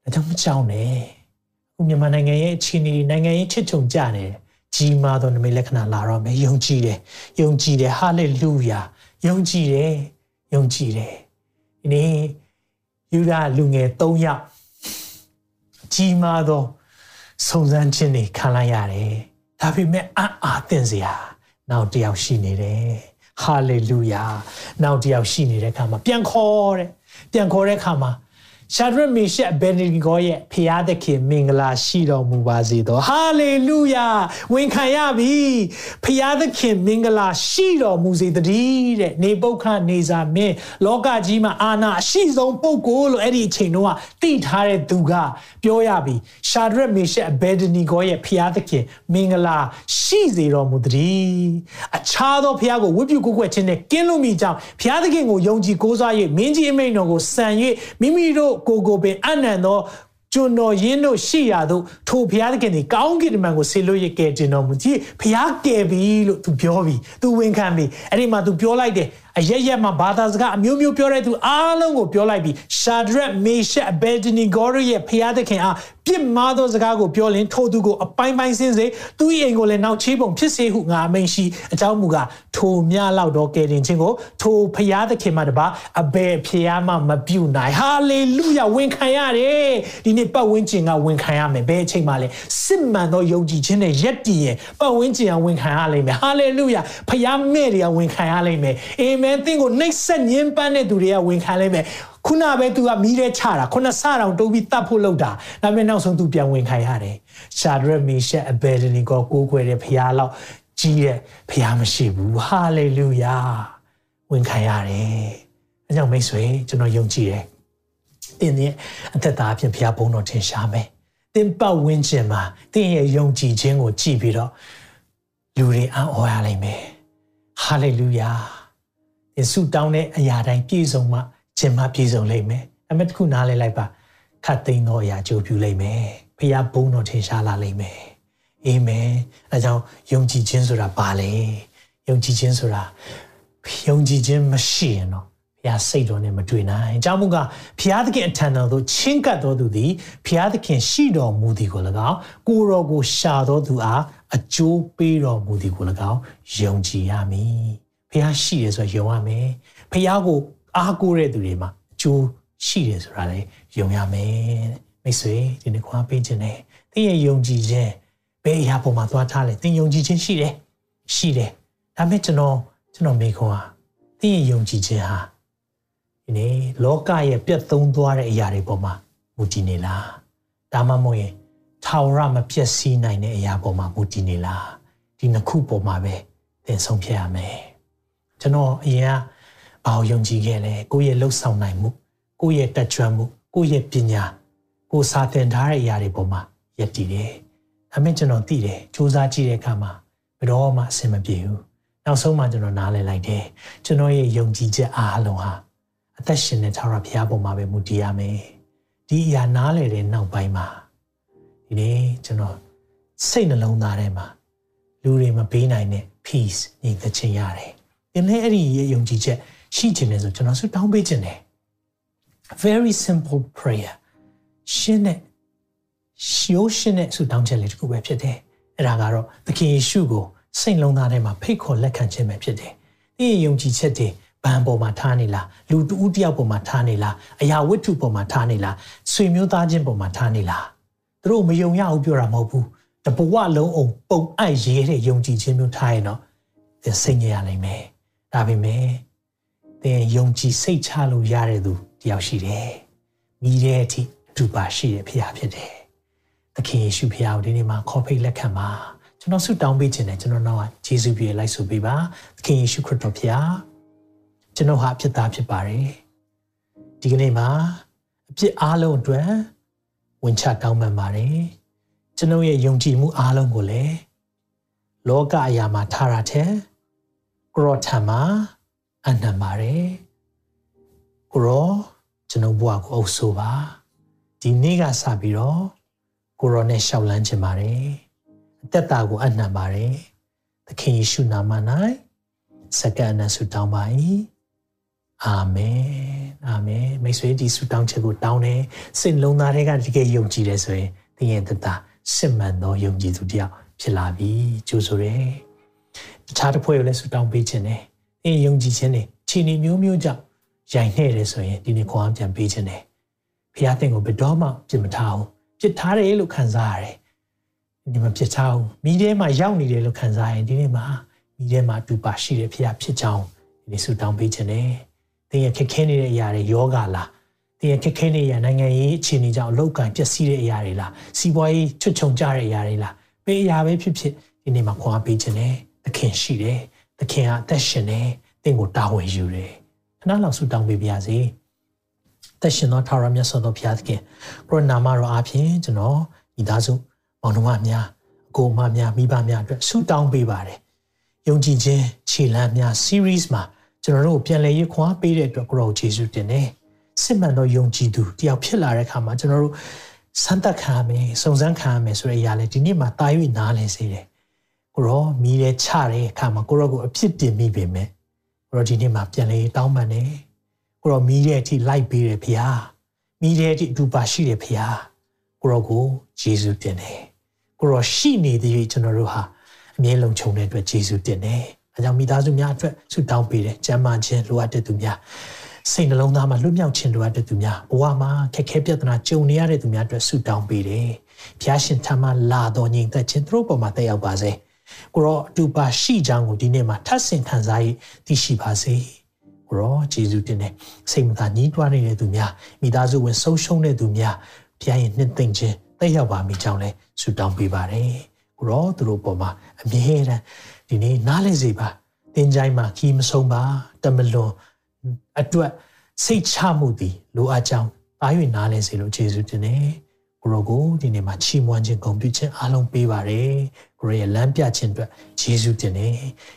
ဒါကြောင့်မကြောက်နဲ့အခုမြန်မာနိုင်ငံရဲ့အခြေအနေနိုင်ငံရေးချစ်ချုံကြတယ်ကြီးမားသောနမိတ်လက္ခဏာလာတော့မယ်ယုံကြည်တယ်ယုံကြည်တယ်ဟာလေလုယာယုံကြည်တယ်ယုံကြည်တယ်ဒီနေ့ယူဒလူငယ်၃ယောက်ကြီးမားသော စုံစမ်းခြင်းတွေခံလိုက်ရတယ်။ဒါပေမဲ့အံ့အားသင့်စရာနောက်တစ်ယောက်ရှိနေတယ်။ဟာလေလုယာနောက်တစ်ယောက်ရှိနေတဲ့အခါမှာပြန်ခေါ်တဲ့ပြန်ခေါ်တဲ့အခါမှာ ရှာဒရမေရှက်ဘယ်နီဂိုရဲ့ဖျားသခင်မင်္ဂလာရှိတော်မူပါစေသောဟာလေလုယာဝန်ခံရပြီဖျားသခင်မင်္ဂလာရှိတော်မူစေတည်းတဲ့နေပုတ်ခနေစာမင်းလောကကြီးမှာအာနာအရှိဆုံးပုဂ္ဂိုလ်လို့အဲ့ဒီအချိန်တုန်းကသိထားတဲ့သူကပြောရပြီရှာဒရမေရှက်ဘယ်နီဂိုရဲ့ဖျားသခင်မင်္ဂလာရှိစေတော်မူတည်းအခြားသောဖျားကိုဝိပုကိုကွယ်ခြင်းနဲ့ကင်းလို့မိကြောင်းဖျားသခင်ကိုယုံကြည်ကိုးစား၍မင်းကြီးအမိန်တော်ကိုစံ၍မိမိတို့ကိုကိုပင်အနံ့သောကျွန်တော်ရင်းတို့ရှိရသောထိုဘုရားသခင်ဒီကောင်းကင်တမန်ကိုဆေလို့ရကဲတင်တော်မူကြည်ဘုရားကယ်ပြီလို့သူပြောပြီသူဝန်ခံပြီအဲ့ဒီမှာသူပြောလိုက်တယ် အရရက်မှာဘာသာစကားအမျိုးမျိုးပြောတဲ့သူအားလုံးကိုပြောလိုက်ပြီးရှာဒရက်မေရှက်အဘယ်ဒနီဂေါရရဲ့ဖျားသခင်အားပြစ်မှားသောစကားကိုပြောလင်ထိုသူကိုအပိုင်းပိုင်းစင်းစေသူ၏အိမ်ကိုလည်းနောက်ချေးပုံဖြစ်စေဟုငါအမိန်ရှိအကြောင်းမူကားထိုမြလောက်တော့ကယ်တင်ခြင်းကိုထိုဖျားသခင်မှတပါအဘယ်ဖျားမှမပြုတ်နိုင်ဟာလေလုယာဝန်ခံရတယ်ဒီနေ့ပတ်ဝန်းကျင်ကဝန်ခံရမယ်ဘယ်အချိန်မှလဲစစ်မှန်သောယုံကြည်ခြင်းနဲ့ယက်တည်ရင်ပတ်ဝန်းကျင်ကဝန်ခံရလိမ့်မယ်ဟာလေလုယာဖျားမဲ့တွေကဝန်ခံရလိမ့်မယ်အာမင်သင်ကိုနှိပ်စက်ညှဉ်းပန်းတဲ့သူတွေကဝန်ခံလိမ့်မယ်ခုနပဲ तू ကမီးတဲ့ချတာခုနစတောင်တိုးပြီးတတ်ဖို့လုပ်တာဒါပေမဲ့နောက်ဆုံး तू ပြန်ဝင်ခံရတယ်ရှာဒရက်မီရှက်အဘယ်ဒနီကိုကိုးကွယ်တဲ့ဖခင်လောက်ကြီးတဲ့ဖခင်မရှိဘူးဟာလေလုယာဝင်ခံရတယ်အဲကြောင့်မိတ်ဆွေကျွန်တော်ယုံကြည်တယ်တင်းရဲ့အသက်တာအဖြစ်ဖခင်ဘုန်းတော်ထင်ရှားမယ်တင်းပတ်ဝန်းကျင်မှာတင်းရဲ့ယုံကြည်ခြင်းကိုကြည်ပြီးတော့လူတွေအံ့ဩရလိမ့်မယ်ဟာလေလုယာ ယေရှုတောင်းတဲ့အရာတိုင်းပြည့်စုံမှခြင်းမပြည့်စုံလိမ့်မယ်။အမေတခုနားလဲလိုက်ပါခတ်သိမ်းသောအရာကြိုးပြုလိမ့်မယ်။ဖခင်ဘုန်းတော်ထင်ရှားလာလိမ့်မယ်။အာမင်။အဲကြောင့်ယုံကြည်ခြင်းဆိုတာဘာလဲ။ယုံကြည်ခြင်းဆိုတာယုံကြည်ခြင်းမရှိရင်တော့ဘုရားစိတ်တော်နဲ့မတွေ့နိုင်။အကြောင်းမူကားဘုရားသခင်အထံတော်သို့ချင်းကပ်တော်သူသည်ဘုရားသခင်ရှိတော်မူသည်ကို၎င်းကိုတော်ကိုရှာတော်သူအားအကျိုးပေးတော်မူသည်ကို၎င်းယုံကြည်ရမည်။ ဘုရားရှိတယ်ဆိုယုံရမယ်။ဘုရားကိုအားကိုးတဲ့သူတွေမှာအကျိုးရှိတယ်ဆိုတာလည်းယုံရမယ်မိတ်ဆွေဒီနေ့ခွာပေးခြင်းနဲ့သင်ရဲ့ယုံကြည်ခြင်းဘယ်အရာပေါ်မှာသွားထားလဲသင်ယုံကြည်ခြင်းရှိတယ်ရှိတယ်ဒါပေမဲ့ကျွန်တော်ကျွန်တော်မိခွန်းဟာသင်ရဲ့ယုံကြည်ခြင်းဟာဒီနေ့လောကရဲ့ပြတ်သုံးသွားတဲ့အရာတွေပေါ်မှာမူတည်နေလားဒါမှမဟုတ်ရင်ထာဝရမပြည့်စည်နိုင်တဲ့အရာပေါ်မှာမူတည်နေလားဒီနှစ်ခုပေါ်မှာပဲသင်ဆုံးဖြတ်ရမယ် ကျွန်တော်အရင်ကဘာကိုယုံကြည်ခဲ့လဲကိုယ့်ရဲ့လှုပ်ဆောင်နိုင်မှုကိုယ့်ရဲ့တက်ကြွမှုကိုယ့်ရဲ့ပညာကိုစာသင်ထားတဲ့အရာတွေပေါ်မှာယက်တည်တယ်ဒါပေမဲ့ကျွန်တော်သိတယ်စူးစမ်းကြည့်တဲ့အခါမှာဘယ်တော့မှအဆင်မပြေဘူးနောက်ဆုံးမှကျွန်တော်နားလည်လိုက်တယ်ကျွန်တော်ရဲ့ယုံကြည်ချက်အားလုံးဟာအသက်ရှင်တဲ့ထာဝရဘုရားပေါ်မှာပဲမူတည်ရမယ်ဒီအရာနားလည်တဲ့နောက်ပိုင်းမှာဒီနေ့ကျွန်တော်စိတ်နှလုံးသားထဲမှာလူတွေမပေးနိုင်တဲ့ peace ညီသက်ချင်းရတယ် ဒီနေ့အဲ့ဒီရဲ့ယုံကြည်ချက်ရှိခြင်းနဲ့ဆိုကျွန်တော်ဆုတောင်းပေးခြင်းတယ် very simple prayer ရှင်းတဲ့ရှိုးရှင်းတဲ့ဆုတောင်းချက်လေးတစ်ခုပဲဖြစ်တယ်အဲ့ဒါကတော့သခင်ယေရှုကိုစိတ်လုံးသားထဲမှာဖိတ်ခေါ်လက်ခံခြင်းပဲဖြစ်တယ်ဒီယုံကြည်ချက်တွေဘန်ပေါ်မှာထားနေလားလူတူဦးတယောက်ပေါ်မှာထားနေလားအရာဝတ္ထုပေါ်မှာထားနေလားဆွေမျိုးသားချင်းပေါ်မှာထားနေလားသူတို့မယုံရဘူးပြောတာမဟုတ်ဘူးတဘဝလုံးအောင်ပုံအပ်ရေးတဲ့ယုံကြည်ခြင်းမျိုးထားရင်တော့သင်စိတ်ညစ်ရနိုင်မယ် ဒါပေမဲ့သင်ယုံကြည်စိတ်ချလို့ရတဲ့သူတယောက်ရှိတယ်မိတဲ့အထိအတူပါရှိတဲ့ဖခင်ဖြစ်တယ်သခင်ယေရှုဖခင်ကိုဒီနေ့မှာခေါ်ဖိတ်လက်ခံပါကျွန်တော်ဆုတောင်းပေးခြင်းနဲ့ကျွန်တော်နောက်ကယေရှုပြည့်လိုက်ဆိုပေးပါသခင်ယေရှုခရစ်တော်ဖခင်ကျွန်တော်ဟာအဖြစ်သားဖြစ်ပါတယ်ဒီကနေ့မှာအဖြစ်အားလုံးအတွက်ဝင်ချတောင်းပန်ပါတယ်ကျွန်တော်ရဲ့ယုံကြည်မှုအားလုံးကိုလည်းလောကအရာမှာထားရတဲ့ ကရောထံမှာအနံပါတယ်ကိုရောကျွန်တော်ဘဝကိုအုပ်ဆိုပါဒီနေ့ကစပြီးတော့ကိုရောနဲ့ရှောက်လန်းခြင်းပါတယ်အသက်တာကိုအနံပါတယ်သခင်ယေရှုနာမ၌စက္ကန့်နဲ့ဆုတောင်းပါ၏အာမင်အာမင်မိတ်ဆွေဒီဆုတောင်းချက်ကိုတောင်းတယ်စိတ်လုံးသားတွေကတကယ်ယုံကြည်တယ်ဆိုရင်သင်ရဲ့သက်တာစစ်မှန်သောယုံကြည်သူတယောက်ဖြစ်လာပြီကြိုးဆိုတယ် တခြားတစ်ဖွဲ့ကိုလည်းဆုတောင်းပေးခြင်းတယ်သင်ယုံကြည်ခြင်းနဲ့ခြေနေမျိုးမျိုးကြောင့်ရိုင်နှဲ့တယ်ဆိုရင်ဒီနေ့ခွန်အားပြန်ပေးခြင်းတယ်ဖခင်သင်ကိုဘယ်တော့မှပြစ်မထားဘူးပြစ်ထားတယ်လို့ခံစားရတယ်ဒီမှာပြစ်ထားဘူးမိထဲမှာရောက်နေတယ်လို့ခံစားရင်ဒီနေ့မှာမိထဲမှာအတူပါရှိတယ်ဖခင်ဖြစ်ကြောင်းဒီနေ့ဆုတောင်းပေးခြင်းတယ်သင်ရဲ့ခက်ခဲနေတဲ့အရာတွေယောဂလားသင်ရဲ့ခက်ခဲနေရနိုင်ငံရေးအခြေအနေကြောင့်အလောက်ကန်ပျက်စီးတဲ့အရာတွေလားစီးပွားရေးချွတ်ချုံကြတဲ့အရာတွေလားဘယ်အရာပဲဖြစ်ဖြစ်ဒီနေ့မှာခွန်အားပေးခြင်းတယ် သခင်ရှိတယ်သခင်ကအသက်ရှင်တယ်သင်ကိုတာဝန်ယူတယ်ခဏလောက်ဆုတောင်းပေးပါရစေသက်ရှင်သောထာဝရမြတ်စွာသောဘုရားသခင်ကိုရနာမတော်အားဖြင့်ကျွန်တော်ဤသားစုမောင်နှမများအကိုမများမိဘများအတွက်ဆုတောင်းပေးပါတယ်ယုံကြည်ခြင်းခြေလှမ်းများ series မှာကျွန်တော်တို့ပြန်လည်ရခွာပေးတဲ့အတွက်ကိုရောယေရှုတင်တယ်စစ်မှန်သောယုံကြည်သူတယောက်ဖြစ်လာတဲ့အခါမှာကျွန်တော်တို့စမ်းသပ်ခံရမယ်စုံစမ်းခံရမယ်ဆိုတဲ့အရာလေးဒီနေ့မှာတာ၍နားလည်စေတယ် ကိုရောမိရဲချတဲ့အခါမှာကိုရောကိုအဖြစ်တင်မိပေမဲ့ကိုရောဒီနေ့မှာပြန်လေတောင်းပန်တယ်ကိုရောမိရဲအထိလိုက်ပေးတယ်ဖျားမိရဲအထိအတူပါရှိတယ်ဖျားကိုရောကိုယေရှုတင်တယ်ကိုရောရှိနေသည်ကျွန်တော်တို့ဟာအမြဲလုံးခြုံတဲ့အတွက်ယေရှုတင်တယ်အဲကြောင့်မိသားစုများအတွက်ဆုတောင်းပေးတယ်ကျမ်းမာခြင်းလိုအပ်တဲ့သူများစိတ်နှလုံးသားမှာလွတ်မြောက်ခြင်းလိုအပ်တဲ့သူများဘဝမှာခက်ခဲပြဿနာကြုံနေရတဲ့သူများအတွက်ဆုတောင်းပေးတယ်။ဘုရားရှင်ထံမှလာတော်ညီသက်ခြင်းသူတို့ပေါ်မှာတက်ရောက်ပါစေ။ ကိုရောအတူပါရှိကြောင်းကိုဒီနေ့မှာထပ်ဆင့်ခံစားရသိရှိပါစေ။ကိုရောယေရှုတင်တဲ့စိတ်မသာညှိတွားနေတဲ့သူများမိသားစုဝင်ဆုံးရှုံးတဲ့သူများဘုရားရဲ့နှစ်သိမ့်ခြင်းတက်ရောက်ပါမိကြောင်းလဲဆုတောင်းပေးပါတယ်။ကိုရောသူတို့ပေါ်မှာအမြဲတမ်းဒီနေ့နားလည်စေပါ။တင်ကြိုင်းမှာခီးမဆုံးပါတမလွန်အတွက်စိတ်ချမှုသည်လိုအပ်ကြောင်းတား၍နားလဲစေလို့ယေရှုတင်တယ် ကိုရောကိုဒီနေ့မှာချီးမွမ်းခြင်းဂုဏ်ပြုခြင်းအားလုံးပေးပါတယ်ကိုရောရဲ့လမ်းပြခြင်းအတွက်ယေရှုတင်တယ်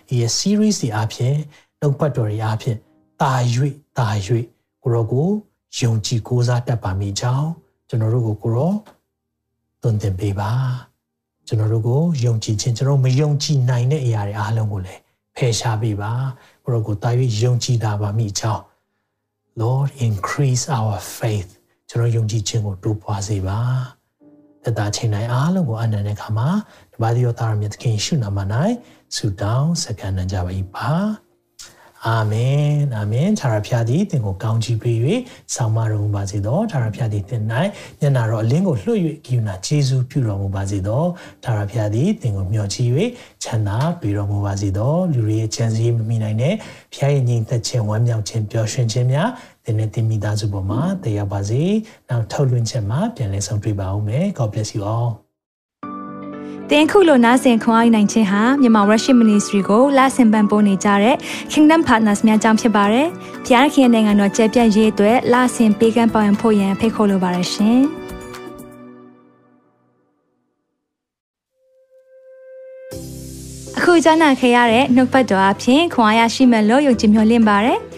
ဒီရဲ့ series တွေအားဖြင့်နှုတ်ပတ်တော်တွေအားဖြင့်တာ၍တာ၍ကိုရောကိုယုံကြည်ကိုးစားတတ်ပါမိကြောင်းကျွန်တော်တို့ကိုကိုရောသွန်သင်ပေးပါကျွန်တော်တို့ကိုယုံကြည်ခြင်းကျွန်တော်မယုံကြည်နိုင်တဲ့အရာတွေအားလုံးကိုလည်းဖယ်ရှားပေးပါကိုရောကိုတာ၍ယုံကြည်တာပါမိကြောင်း Lord increase our faith ကျွန်တော်ယုံကြည်ခြင်းကိုတိုးပွားစေပါတတချိန်တိုင်းအားလုံးကိုအနန္တခါမှာတပါးသောသားရမြတ်သခင်ရှုနာမ၌ဆုတောင်းစကန်နံကြပါ၏ပါအာမင်အာမင်သာရဖျားသည်သင်ကိုကောင်းချီးပေး၍ဆောင်မတော်မူပါစေသောသာရဖျားသည်သင်၌မျက်နာတော်အလင်းကိုလွှတ်၍ကိယူနာယေရှုပြုတော်မူပါစေသောသာရဖျားသည်သင်ကိုမျှော်ကြည့်၍ချမ်းသာပေးတော်မူပါစေသောလူတွေရဲ့ချမ်းစည်းမမိနိုင်တဲ့ဖျားရဲ့ညီသက်ခြင်းဝမ်းမြောက်ခြင်းပျော်ရွှင်ခြင်းများ သသင်နဲ့သင်မိသားစုပေါ်မှာတည်ရောက်ပါစေနောက်ထုတ်လွှင့်ချက်မှာပြန်လည်ဆုံတွေ့ပါဦးမယ် God bless you all တင်ခုလိုနာဆင်ခွန်အားနိုင်ခြင်းဟာမြန်မာ Worship Ministry ကိုလာဆင်ပန်ပိုးနေကြတဲ့ Kingdom Partners များအကြောင်းဖြစ်ပါတယ်။ဖျားခင်နိုင်ငံတော်ကျယ်ပြန့်ရေးအတွက်လာဆင်ပေးကမ်းပောင်းဖို့ရန်ဖိတ်ခေါ်လိုပါတယ်ရှင်။အခုကြားနာခဲ့ရတဲ့နှုတ်ပတ်တော်အဖြစ်ခွန်အားရရှိမဲ့လို့ယုံကြည်မျှော်လင့်ပါတယ်။